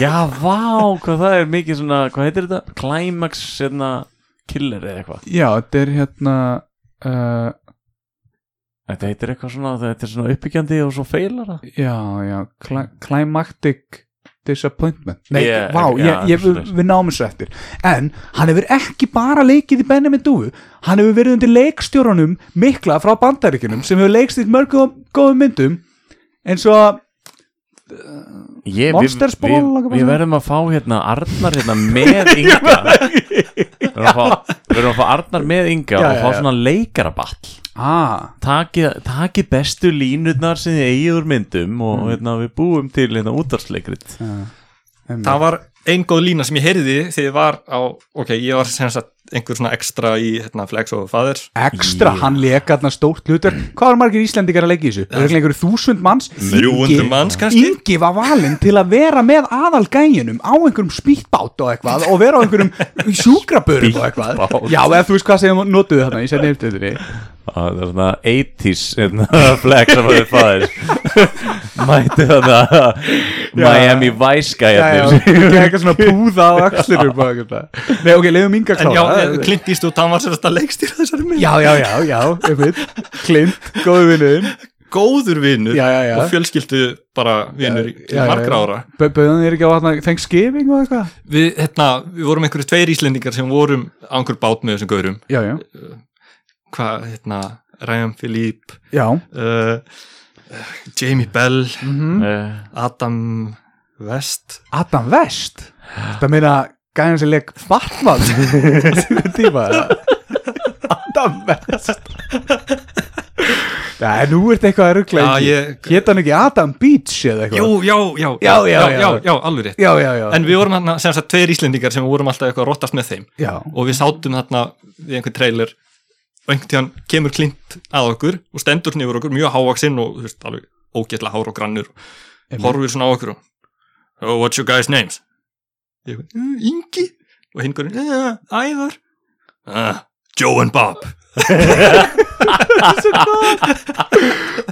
Já, vá, hvað það er mikið svona Hvað heitir þetta? Climax, hérna Killer eða eitthvað? Já, þetta er hérna uh, Þetta heitir eitthvað svona, þetta er svona uppbyggjandi og svo feilar það Já, já cli Climactic Disappointment. Nei, Yeah, vá, já, ég, ég, eitthvað við, við náum þessu eftir. En hann hefur ekki bara leikið í Benjamin Dúu Hann hefur verið undir leikstjórunum mikla frá bandaríkjunum sem hefur leikst í mörgum góðum myndum eins og Ég, Monsters Ball, við, við verðum að fá hérna Arnar hérna með Inga. Við verðum að fá, við verðum að fá Arnar með Inga Já, og já, fá já. svona leikaraball ah, Taki, taki bestu línurnar sem þið eigið úr myndum og Mm. hérna, við búum til hérna útvarsleikrit það var ein góð lína sem ég heyrði þegar ég var á, ok, ég var sem sagt einhver svona ekstra í hérna, Flex og Fathers. Ekstra, hann leika þarna stórt hlutur Hvað var margir Íslendingar að leika í þessu? Það er einhverju þúsund manns. 300 Ingi- manns kannski? Ingi var valinn til að vera með aðal gæjunum á einhverjum spýtbát og eitthvað og vera á einhverjum sjúkrabörum og eitthvað. Já, eða þú veist hvað sem notuðu þarna í senni eftir Það er svona 80s hérna, flex þið fæðir Mæti þarna Miami Vice gæjarnir. Ekki eitthvað svona púða á axlirum og eitthvað. Nei, ok, leiðum já, klára Clint Eastwood, hann var sagt að leikstýra þessari mynd. Já, já, já, já, einmitt. Vinnuðin góður Já, já, já. og fjölskyldu bara til já, margra ára. Bauðan þér ekki á þarna Thanksgiving og eitthvað? við, hérna, við vorum einhverju tveir íslendingar sem vorum á einhverju bát með þessum gaurum. Já, já, hvað, hérna, Ryan Philippe já. uh, Jamie Bell mm Eh, Adam West. Adam West? Það meina gæðan sem leik á sínum tíma? Adam West er nú ert eitthvað að ruggla Já, Hétt hann ekki Adam Beach eða eitthvað Jú, já, já, Já, já, já, já. já, já, alveg rétt já, já, já. En við vorum hérna sem sagt tveir Íslendingar sem vorum alltaf eitthvað að rottast með þeim já. og við sátum þarna við einhvern trailer og einhvern tíðan kemur klint að okkur og stendur nýfur okkur mjög hávaksinn og þú veist, alveg ógetla hár og grannur horfir svona á okkur og oh, What's your guys names? Ég, "Uh, Ingi? Og hinn hverjum, uh, Ævar. Uh, Joe and Bob.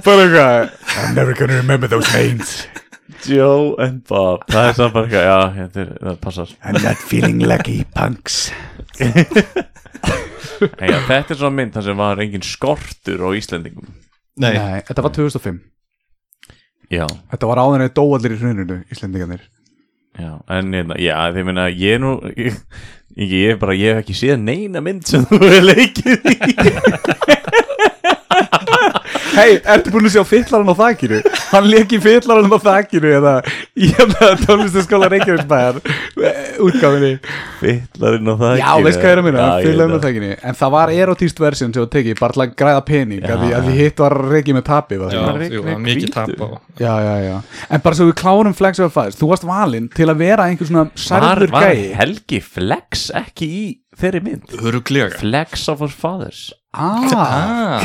Bara eitthvað I'm never gonna remember those names. Joe and Bob. Það er samt bara eitthvað, já, þetta það passar. I'm not feeling lucky punks. Hey, já, Þetta er svona mynd þar sem var engin skortur á Íslendingum. Nei, Nei, þetta var 2005 Já, Þetta var áður en þau dó allir í hruninu Íslendingarnir Já, en hérna, já, þeir meina, ég er nú ég, ég, ég, bara, ég hef ekki séð neina mynd sem þú hefur leikið í Hei, ertu búin að sjá fyllaran á þakkinu? Hann leki fyllaran á þakkinu eða í hérna tónlistaskóla Reykjavíksbæðar útgáfinni Fytlarinn og það Já, veist hvað ég er að minna, fyllaran á þakkinu En það var erotíst versjón sem var tekið bara til að græða pening Já. að því, að því hitt var reykið með tapi var Já, var var mikið tap á já, já, já. En bara svo við klárum Flex of Fires Þú varst valinn til að vera einhver svona Var, særður var gæi. Helgi Flex ekki í þeirri mynd? Flex of fathers Ah, ah.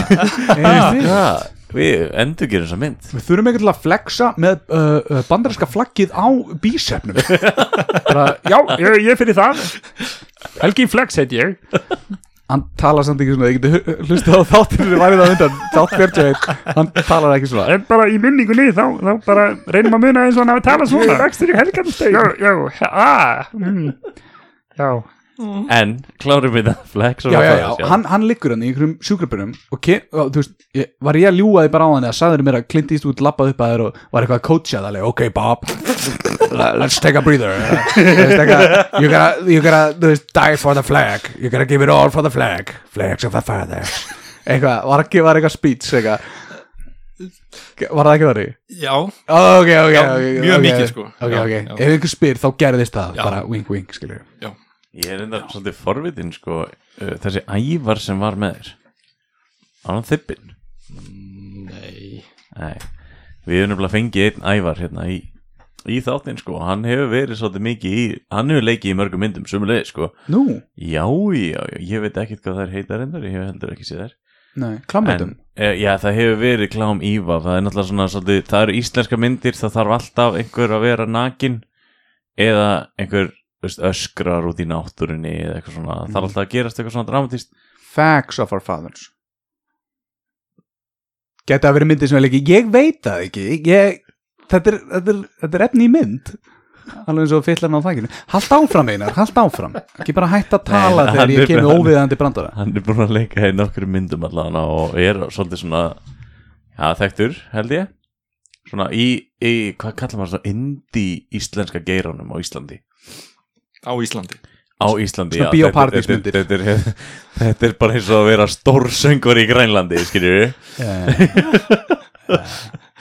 Já, við endur gerum þessa mynd. Við þurfum til að flexa með uh, uh, bandarinska flaggið á bísefnum. Bara, Já, ég, ég fyrir það. Helgi Flex heit ég. Hann talar samt ekki svona, ég geti hlustað á þáttinu sem værið á undan, þátt 41 Hann talar ekki svona. En bara í minningunni þá, þá bara reynum að muna eins og hann hafi talað svona. Helgarnsteg Já, já, ah, mm, já En, klárum við það Flex of Já, já, já, hann, hann liggur hann í einhverjum sjúkrabunum og, þú veist, ég, var ég að ljúga því bara á hann eða sagður mér að Clint Eastwood lappað upp að þér og var eitthvað að coacha það, ok Bob let's take a breather. Let's take a, you gotta, you gotta veist, die for the flag, you gotta give it all for the flag, flags of the fathers. Eitthvað, var ekki, var eitthvað speech eitthvað? Var það ekki þannig? Já, ok, ok, Já, ok, mjög mikið, sko. ok, Já, ok, já. ef einhver spyr þá gerðist það, Já. bara wink wink, skilju Ég er enda svolítið forvitin sko, uh, þessi ævar sem var með þér. Var hann þippin? nei. Nei, við erum nefnilega fengið einn ævar hérna í, í þáttinn sko. Hann hefur verið svolítið mikið í, hann hefur leikið í mörgum myndum sumulegið sko. Nú, Já, já, já, ég veit ekkert hvað það heitar endar, ég hef heldur ekki séð þær. Nei, klámyndum En, e, já, það hefur verið klám Íva. Það er náttúrulega svona, svolítið, það eru íslenska myndir Það þarf alltaf einhver að vera nakin Eða einhver veist, öskrar út í náttúrunni Eða eitthvað svona, það þarf alltaf að gerast eitthvað svona dramatist Facts of our fathers. Geti að vera myndið sem er ekki Ég veit það ekki. Ég, þetta, er, þetta, er, þetta er efni í mynd. Alveg eins og fyllan á þakkinu Halt áfram einar, halt áfram. Ekki bara hætt að tala Nei, þegar ég kemur óviðandi brandara. Hann er búin að leika í nokkru myndum allan Og er svolítið svona Já, þekktur, held ég. Svona í, í hvað kallar maður svona Indie íslenska geiranum á Íslandi Á Íslandi. Á Íslandi, Svona já. bíópartísmyndir. þetta, þetta, þetta, er- þetta er bara eins og að vera stórsöngur í Grænlandi, skiljur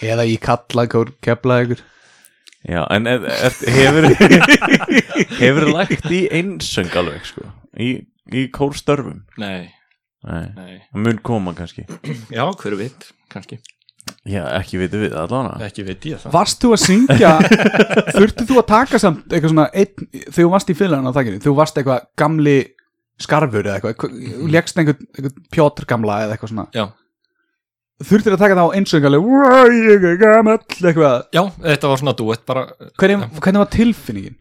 Eða í kallakór kefla ykkur Já, en er, er, hefur hefur lagt í einsöng alveg, sko? Í, í kórstörfum? Nei, Nei, nei. Mun koma kannski. Já, hver veit, kannski Já, ekki veitum við allavega. Ekki veit ég það. Varst þú að syngja Þurftu þú að taka samt eitthvað svona einn, Þegar þú varst í fyllan á þakkinu Þú varst eitthvað gamli skarfur eða eitthvað Þú Lékst einhvern, einhvern pjótr gamla eða eitthvað svona? Já, Þurftir að taka það á einsöngaleg gamall eitthvað? Já, þetta var svona duett bara hvernig, hvernig var tilfinningin?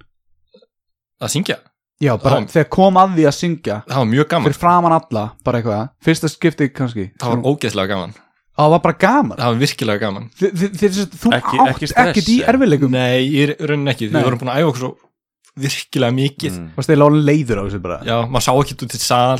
að syngja? Já, bara Já. þegar kom að því að syngja. Það var mjög gaman. Fyrir framan alla, bara eitthvað. Fyrsta skipti kannski. Það var ógeðslega gaman Það var bara gaman Það var virkilega gaman Þi- þi- þi- Þú Ekki- átt ekki stress, ekkert í eða? erfiðleikum Nei, í rauninni ekki Nei. Við vorum búin að æfa okkur svo virkilega mikið Mm. Varst þeir lána leiður á þessu bara Já, maður sá ekki út í sal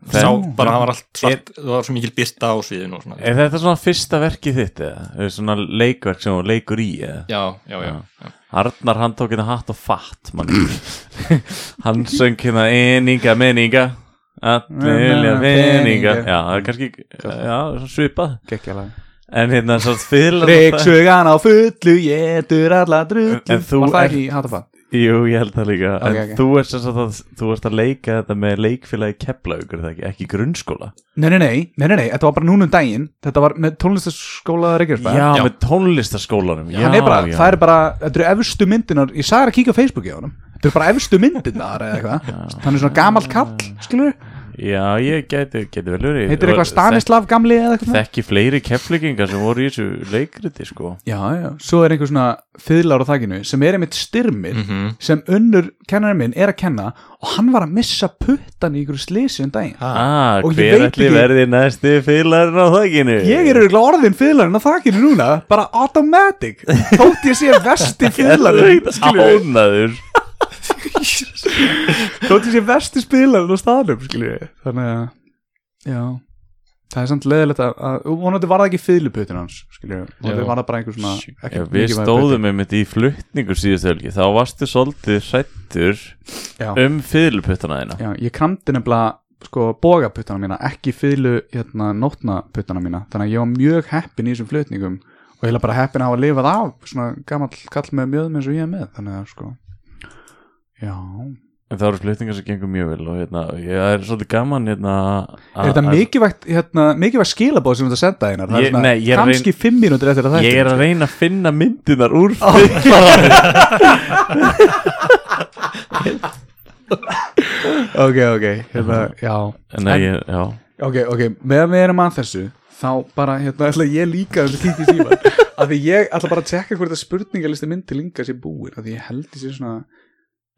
Það- Sá bara, það var allt svart Það var svo mikil byrta á sviðinu og svona Er þetta svona fyrsta verkið þitt eða? Er svona leikverk sem þú leikur í eða? Já, já, já, já. Arnar hann tók hérna hatt og fatt. Hann söng hérna eninga menninga Allir vilja peninga. Já, það er kannski já, svipað. Gekkjalega En hérna svo fyrir Reyksugan á fullu Jétur alla drullu. En þú Var það ert- ekki í hatafann? Jú, ég held það líka. Ok, En ok. þú ert sem sagt að Þú ert að leika þetta með leikfélagi Keflaugur er það ekki, ekki grunnskóla? Nei, nei, nei, nei, nei, nei, þetta var bara núna um daginn. Þetta var með tónlistaskóla Reykjavík Já, Já. með tónlistaskólanum já, Hann er bara, já. það er bara, þetta eru efstu myndinar Ég sagði að kíka á Facebooki á honum. Þetta eru bara efstu myndinar eða eitthvað. Hann er svona gamall kall, skilur Já, ég geti, geti vel verið Heitir eitthvað Stanislav gamli eða eitthvað? Þekki fleiri keflingingar sem voru í þessu leikriti sko Já, já, svo er einhver svona á þakkinu sem er einmitt styrmir Mhm. Sem unnur kennarinn minn er að kenna Og hann var að missa puttan í einhverju slisi um daginn Ah, Og ég hver veit ætli ekki- verði næsti fyllarinn á þakkinu? Ég er auðvitað orðin fyðlarinn á þakkinu núna Bara automatic Þótt ég sé vesti skilurðu. Ánaður Þótt ég sé vesti spilarinn á staðnum skilju Þannig að Já. Það er samt leðilegt að, að vonandi var það ekki fyrirluputin hans skilju, vonandi var það bara einhver svona ekki Já, við stóðum með mitt í flutningur síðustu helgi. Þá varstu svolítið putti. já, um fyrirluputtana þína. Já, ég kramdi nefnilega sko bogaputtana mína, ekki fyrirlu hérna nótnaputtana mína. Þannig að ég var mjög heppin í þessum flutningum og ég er bara heppin að hafa lifað af svona gamall kall með mjöðum eins og ég er með. Þannig að sko já, en það eru flutningar sem gengur mjög vel og hérna, ég er svolítið gaman hérna er þetta mikilvægt hérna, mikilvægt skilabóð sem þú ert að senda það Ég- nei, ég er að kannski fimm mínútur eftir að það Ég er að reyna að finna myndinar úr ok, ok, hérna, já. Nei, ég, já. Ok, ok, meðan við erum að þessu þá bara, hérna, ætla ég líka að kíkja í síman af því ég ætla bara að tjekka hvort að spurningalisti minn til linga sé búin af því ég held þessi svona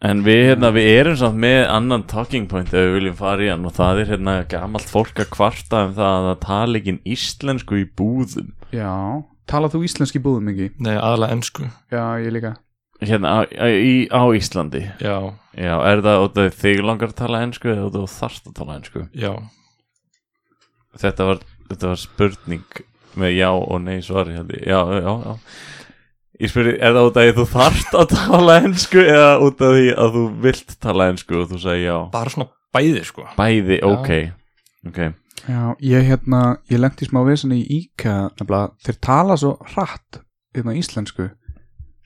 En við, hérna, við erum samt með annan talking point ef við viljum fara í hann og það er hérna gamalt fólk að kvarta um það að það tala ekki íslensku í búðum. Já, talað þú íslenski búðum ekki? Nei, aðalega ennsku Já, ég líka. Hérna á, í, á Íslandi? Já, Já, er það út af þig langar að tala ensku eða út af þarft að tala ensku? já. Þetta var, þetta var spurning með já og nei held ég. Já, já, já Ég spyrir, er það út af því að þú þarft að tala ensku eða út af því að þú vilt tala ensku og þú segir já? Bara svona bæði, sko. Bæði, ok Ok, Já, ég hérna, ég lendi í smá vesen í nefnilega, þeir tala svo hratt hérna íslensku.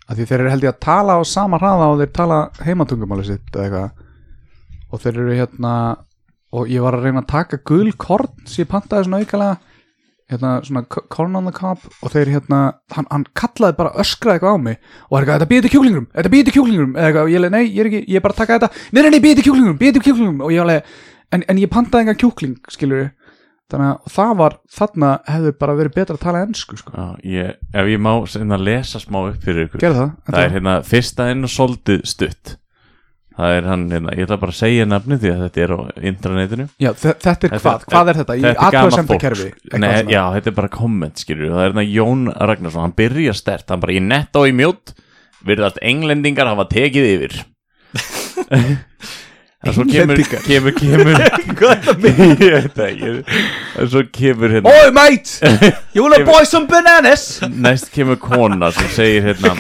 Af því þeir eru held ég að tala á sama hraða og þeir tala heimatungumáli sitt eða eitthvað. Og þeir eru hérna og ég var að reyna að taka gul korn sem ég pantaði svona aukalega hérna svona corn on the cob og þeir hérna, hann, hann kallaði bara öskraði eitthvað á mig og var eitthvað, þetta býði til kjúklingrum þetta býði til kjúklingrum eða eitthvað, ég leið, nei, ég er ekki, ég er bara að taka þetta. Nei, nei, nei, býði til kjúklingrum, býði til kjúklingrum og ég leið, en, en ég pantaði engan kjúkling skilur þannig að það var þarna hefði bara verið betra að tala ennsku sko. já, ég, ef ég má sinna lesa smá upp fyrir ykkur. Það, Það er hérna Það er hann, hérna, ég ætla bara að segja nafni því að þetta er á intranetinu. Já, þe- þetta er Þetta- hvað, hvað er þetta? Í Þetta er fólk Nei, já, þetta er bara komment, skilur Það er hérna Jón Ragnarsson, hann byrja stert Hann bara í nett og í mjótt Virðast englendingar hafa tekið yfir. En svo kemur, kemur, kemur Hvað er með? Ég veit ekki. En svo kemur hérna Oi mate, you wanna buy some bananas? Næst kemur kona sem segir hérna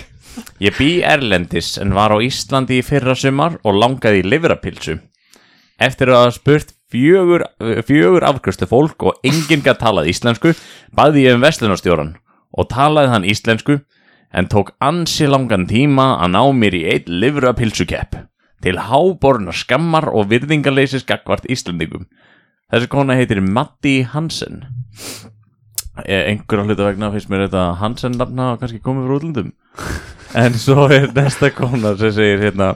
Ég bý Erlendis en var á Íslandi í fyrra sumar og langaði í livrapilsu Eftir að hafa spurt fjögur, fjögur afkvöstu fólk og enginn gætt talað íslensku baði ég um vestlunarstjóran og talaði hann íslensku en tók ansi langan tíma að ná mér í eitt livrapilsukepp til háborna skammar og virðingarleysis gagvart Íslandingum Þessi kona heitir Matti Hansen. Eh, einhverja hluta vegna finnst mér þetta Hansen nafna kannski komið frá útlundum en svo er næsta kona sem segir hérna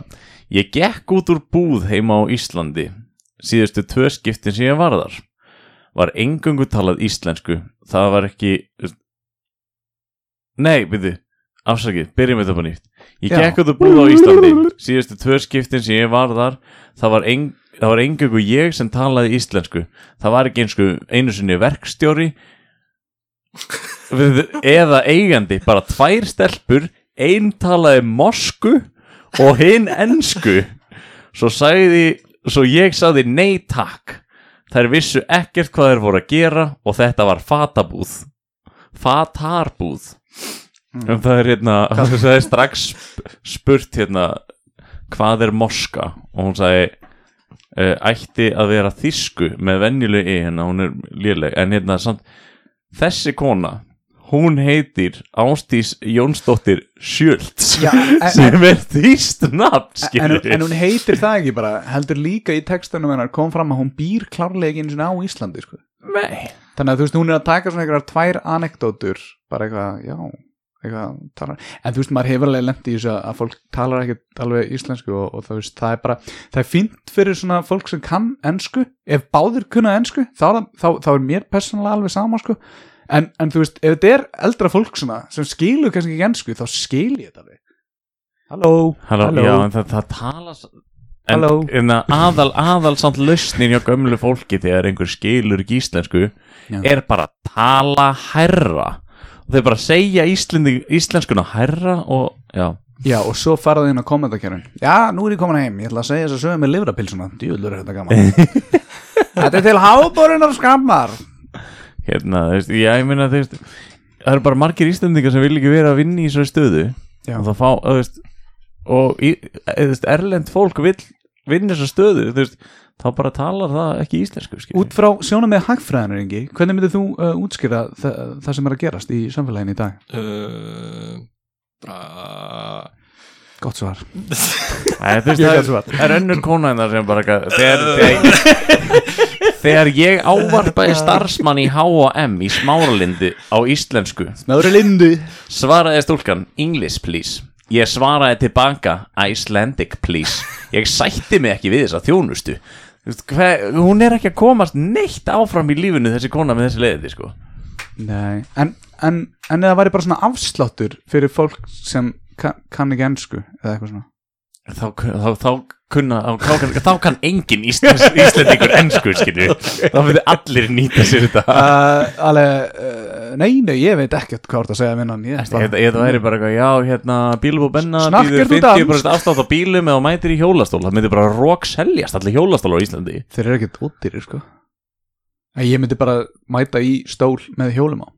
ég gekk út úr búð heima á Íslandi síðustu tvö skiptin sem ég var þar. Var engungu talað íslensku. Það var ekki nei, byrju afsakið, byrjum þetta bara nýtt. Ég Já. gekk út úr búð á Íslandi síðustu tvö skiptin sem ég var þar. Það var, ein, það var engungu ég sem talaði íslensku. Það var ekki einsku einu sinni verkstjóri við, eða eigandi bara tvær stelpur einn talaði mosku og hinn ensku. Svo sagði svo ég sagði nei takk. Þær vissu ekkert hvað þær voru að gera og þetta var fatabúð. Fatarbúð. Um það er hérna það er strax sp- spurt hérna hvað er moska? Og hún sagði uh, ætti að vera þýsku með venjulegu í hérna hún er léleg. En hérna samt þessi kona hún heitir Ástís Jónsdóttir Sjölds Já, en- sem er þýst nafn en, en hún heitir það ekki bara heldur líka í textanum hennar kom fram að hún býr sinni á Íslandi sko. Þannig að þú veist hún er að taka svona einhverjar tvær anekdótur bara eitthvað, já eitthvað, talar. en þú veist maður hefur alveg lent í þessu að fólk talar ekkert alveg íslensku og, og það, veist, það er bara það er fínt fyrir svona fólk sem kann ensku ef báðir kunna ensku þá, þá, þá er mér persónulega alveg sama sko. En, en þú veist, ef þetta er eldra fólk svona sem skilur kannski ekki ensku þá skil ég þetta alveg. Halló, Halló, já, en það, það tala s- en, Halló. en aðal, aðal samt lausnin hjá gömlu fólki þegar einhver skilur ekki íslensku Já. er bara að tala herra og þau bara segja íslendi, íslenskuna herra og já. Já, og svo faraði inn á kommentarkerfin Já, nú er ég komin heim, ég ætla að segja þess að sögum með livrapilsuna Djúlur er þetta gaman. Þetta er til háborunar skammar hérna, þú veist, já, ég meina, þú veist það eru bara margir íslendingar sem vil ekki vera að vinna í svo stöðu Já. og það fá, þú veist og í, þú veist, erlend fólk vil vinna í svo stöðu, þú veist þá bara talar það ekki íslensku skilur. Út frá sjónum með hagfræðanur yngi, hvernig myndir þú uh, útskýra það, það sem er að gerast í samfélaginu í dag? uh, bara Gott svar Nei, þú veist, það er, er önnur kona en það sem bara þegar, þegar, ég ávarpaði starfsmann í H&M í smáralindi á íslensku. Smári Lindu svaraði stúlkan English please. Ég svaraði tilbaka Icelandic please. Ég sætti mig ekki við þessa þjónustu. Hver, hún er ekki að komast neitt áfram í lífinu þessi kona með þessi leiði sko. Nei, en, en, en eða væri bara svona afsláttur fyrir fólk sem kann, kann ekki ensku eða eitthvað svona þá, þá, þá, kunna, þá, þá, kann, þá kann engin íslensk, íslendingur ennsku skilju. Þá fyrir allir nýta sér þetta. Uh, Alveg, uh, nei, nei, ég veit ekkert hvað ert að segja minnan að það væri bara eitthvað, já, hérna, bílum og benna býður þú 50% afslátt á bílum eða mætir í hjólastól. Það myndi bara rók seljast allir hjólastól á Íslandi. Þeir eru ekkert ódýrir, sko. En Ég myndi bara mæta í stól með hjólum á.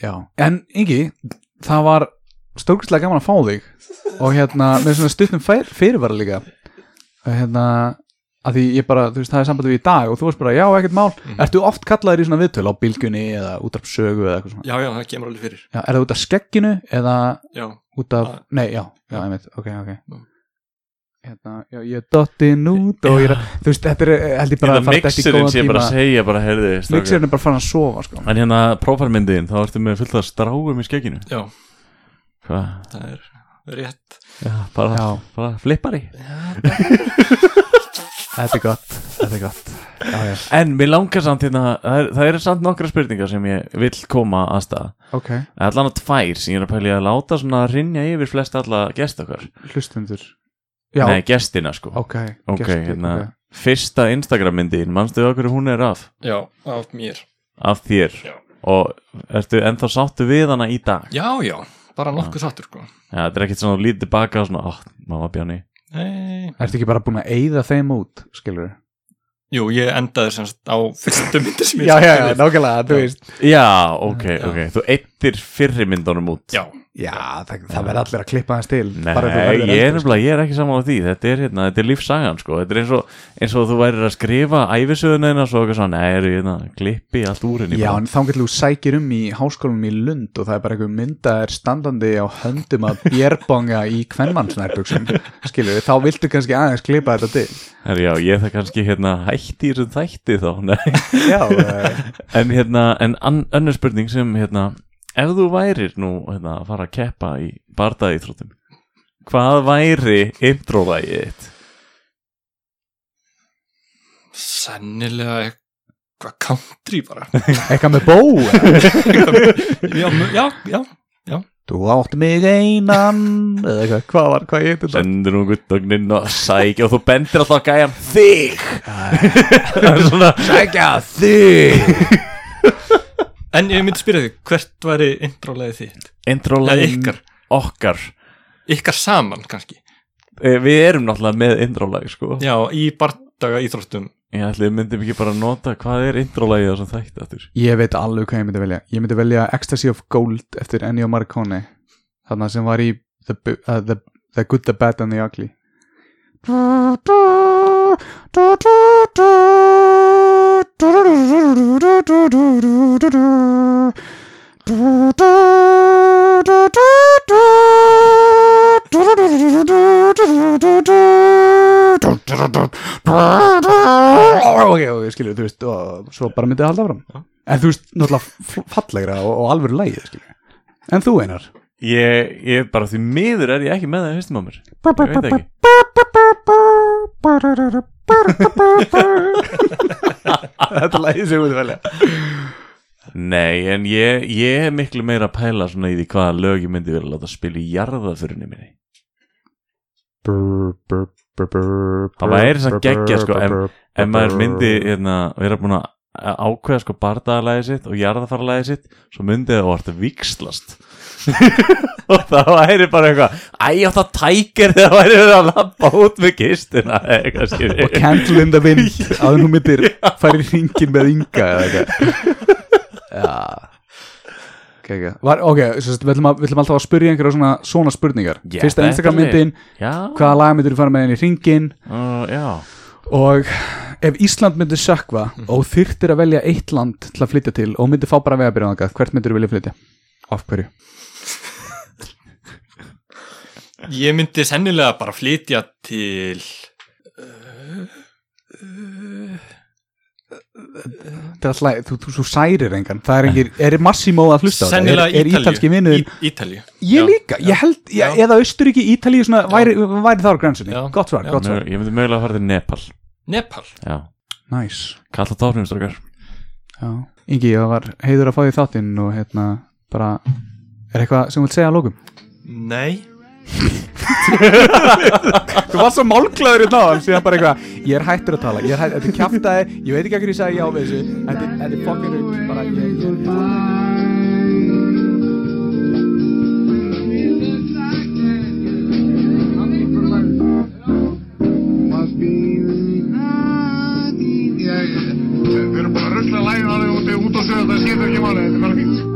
Já, en Ingi það var stórkustlega gaman að fá þig. Og hérna, með svona stuttum fyr, fyrirvara líka. Og hérna að því ég bara, þú veist, það er sambandið við í dag og þú veist bara, já, ekkert mál, ertu oft kallaður í svona viðtöl á bylgunni eða út af sögu eða eitthvað svona, já, já, það kemur alveg fyrir. Já, er það út af skegginu eða já, út af, Ah. nei, já, já, ég veit, ok, ok. Mm. hérna, já, ég er dottin út og ég er, að- þú veist, þetta er held ég bara að fara þetta í mixerinn góðan sé bara tíma. að segja bara, heyrði mixerinn er bara að fara að sofa, sko. En hérna, prófarmyndiðin, þá ertu með fullt af stráum í skegginu. Já, Hvað? það er rétt. Já, bara, Já. bara flippari. Þetta er gott, þetta er gott. Já, já, En mér langar samt hérna, það er, það er samt nokkra spurningar sem ég vill koma að stað. Ok, Allan að tvær sem ég er að pæli að láta svona rinja yfir flest alla gest okkar. Hlustundur já, Nei, gestina sko. Ok, Ok, gestir, hérna, ok. fyrsta Instagram myndin, manstu okkur hún er af? já, af mér. Af þér. Já. Og ertu ennþá sáttu við hana í dag? já, já, bara nokkuð sattur sko. Já, þetta er ekkert svona lítið tilbaka og svona, oh, mamma bjáni nei, ertu ekki bara búin að eyða þeim út, skilur jú, ég endaði semst á fyrstu myndir sem ég já, já, já, nákvæmlega, þú veist. Já, ok, Já. ok. Þú eittir fyrri myndunum út. Já, já, það, það verður allir að klippa þess til Nei, bara ef þú verður ég er nefnilega, ég er ekki saman á því. Þetta er, hérna, þetta er lífsagan, sko. Þetta er eins og, eins og þú værir að skrifa æfisöðuna þína svo eitthvað svona, nei, eru, hérna, klippi allt úr henni Já, bara. en þá getur þú sækir um í háskólanum í Lund og það er bara einhver myndaðir standandi á höndum að bjerbonga í kvennmannsnærbuxum, skilur þá viltu kannski aðeins klippa þetta til. Herri, já, ég það kannski, hérna, hætti í þessum þætti þá, nei. Já, uh, En hérna, en an, önnur spurning sem hérna, ef þú værir nú hérna, að fara að keppa í bardaðíþróttum, hvað væri intro-lægið þitt? sennilega eitthvað country bara. Eitthvað með bó já, já, já, já. Þú átt mig einan eða eitthvað, hvað var, hvað ég þetta? Sendur nú guttögnin og sækja og þú bendir alltaf að gæja þig! Er Sækja þig en ég myndi spyrja þig, hvert væri intro-leið þitt? intro-lægið Eða ykkar. okkar. Ykkar saman kannski. Eh, Við erum náttúrulega með intro-læg sko. Já, í bardaga íþróttum. Ég myndum ekki bara nota hvað er intro-lægið þessum þætti aftur Ég veit alveg hvað ég myndi velja. Ég myndi velja Ecstasy of Gold eftir Ennio Morricone þarna sem var í The, uh, the, the Good, The Bad and the Ugly ok, ok, skilur, þú veist og svo bara myndið að halda fram en þú veist, náttúrulega fallegra og, og alvöru lægið, skilur en þú einar Ég, ég bara því miður er ég ekki með það fyrstum á mér Ég veit ekki þetta þú myndið velja Nei, en ég, ég er miklu meira að pæla svona í því hvaða lög ég myndi vera að láta spila í jarðaförinni minni. Það væri samt geggjað, sko, ef maður myndi hérna, vera búin að ákveða sko bardaðalæði sitt og jarðafarlæði sitt svo myndið það orðið vikslast og það væri bara eitthvað æ, átt að tækir þegar væri verið að lappa út með kistina og the wind að hún myndir færi hringin með ynga eða eitthvað. Já. Ok, ok, Var, okay svo, við, ætlum að, alltaf að spyrja einhverja svona, svona spurningar. Já, fyrsta Instagram myndin, hvaða lag myndir þú fara með henni í hringin uh, og ef Ísland myndir sökva og þyrftir að velja eitt land til að flytja til og myndir fá bara vegabyrjað hvert myndir þú vilja flytja? af hverju? Ég myndi sennilega bara flytja til Þetta er alltaf, þú, þú, þú særir engan. Það er engir, er Massimo að hlusta á þetta? sennilega er, er ítalski Ítalju vinnuðin Í- Ítalju Ég Já, líka, ég held, ég, eða Austuríki, Ítalíu svona, væri, væri þar á gransinni Já. Gott svar, gott svar. Ég myndi mögulega að fara til Nepal. Nepal? Já, Næs, kalla já. Ingi, það var heiður að fá því þáttinn og hérna, bara Er eitthvað sem þú vilt segja að lókum? Nei Þú varst svo málklaður í náðan síðan bara eitthvað, ég er hættur að tala ég er hættur, þetta er kæftæði, ég veit ekki að hvernig ég sagði já við þessu en þetta er fucking rull bara ég, ég, ég, ég Við erum bara að röstla lægin á þig út og sögja það skiptir ekki málið, þetta er bara fínt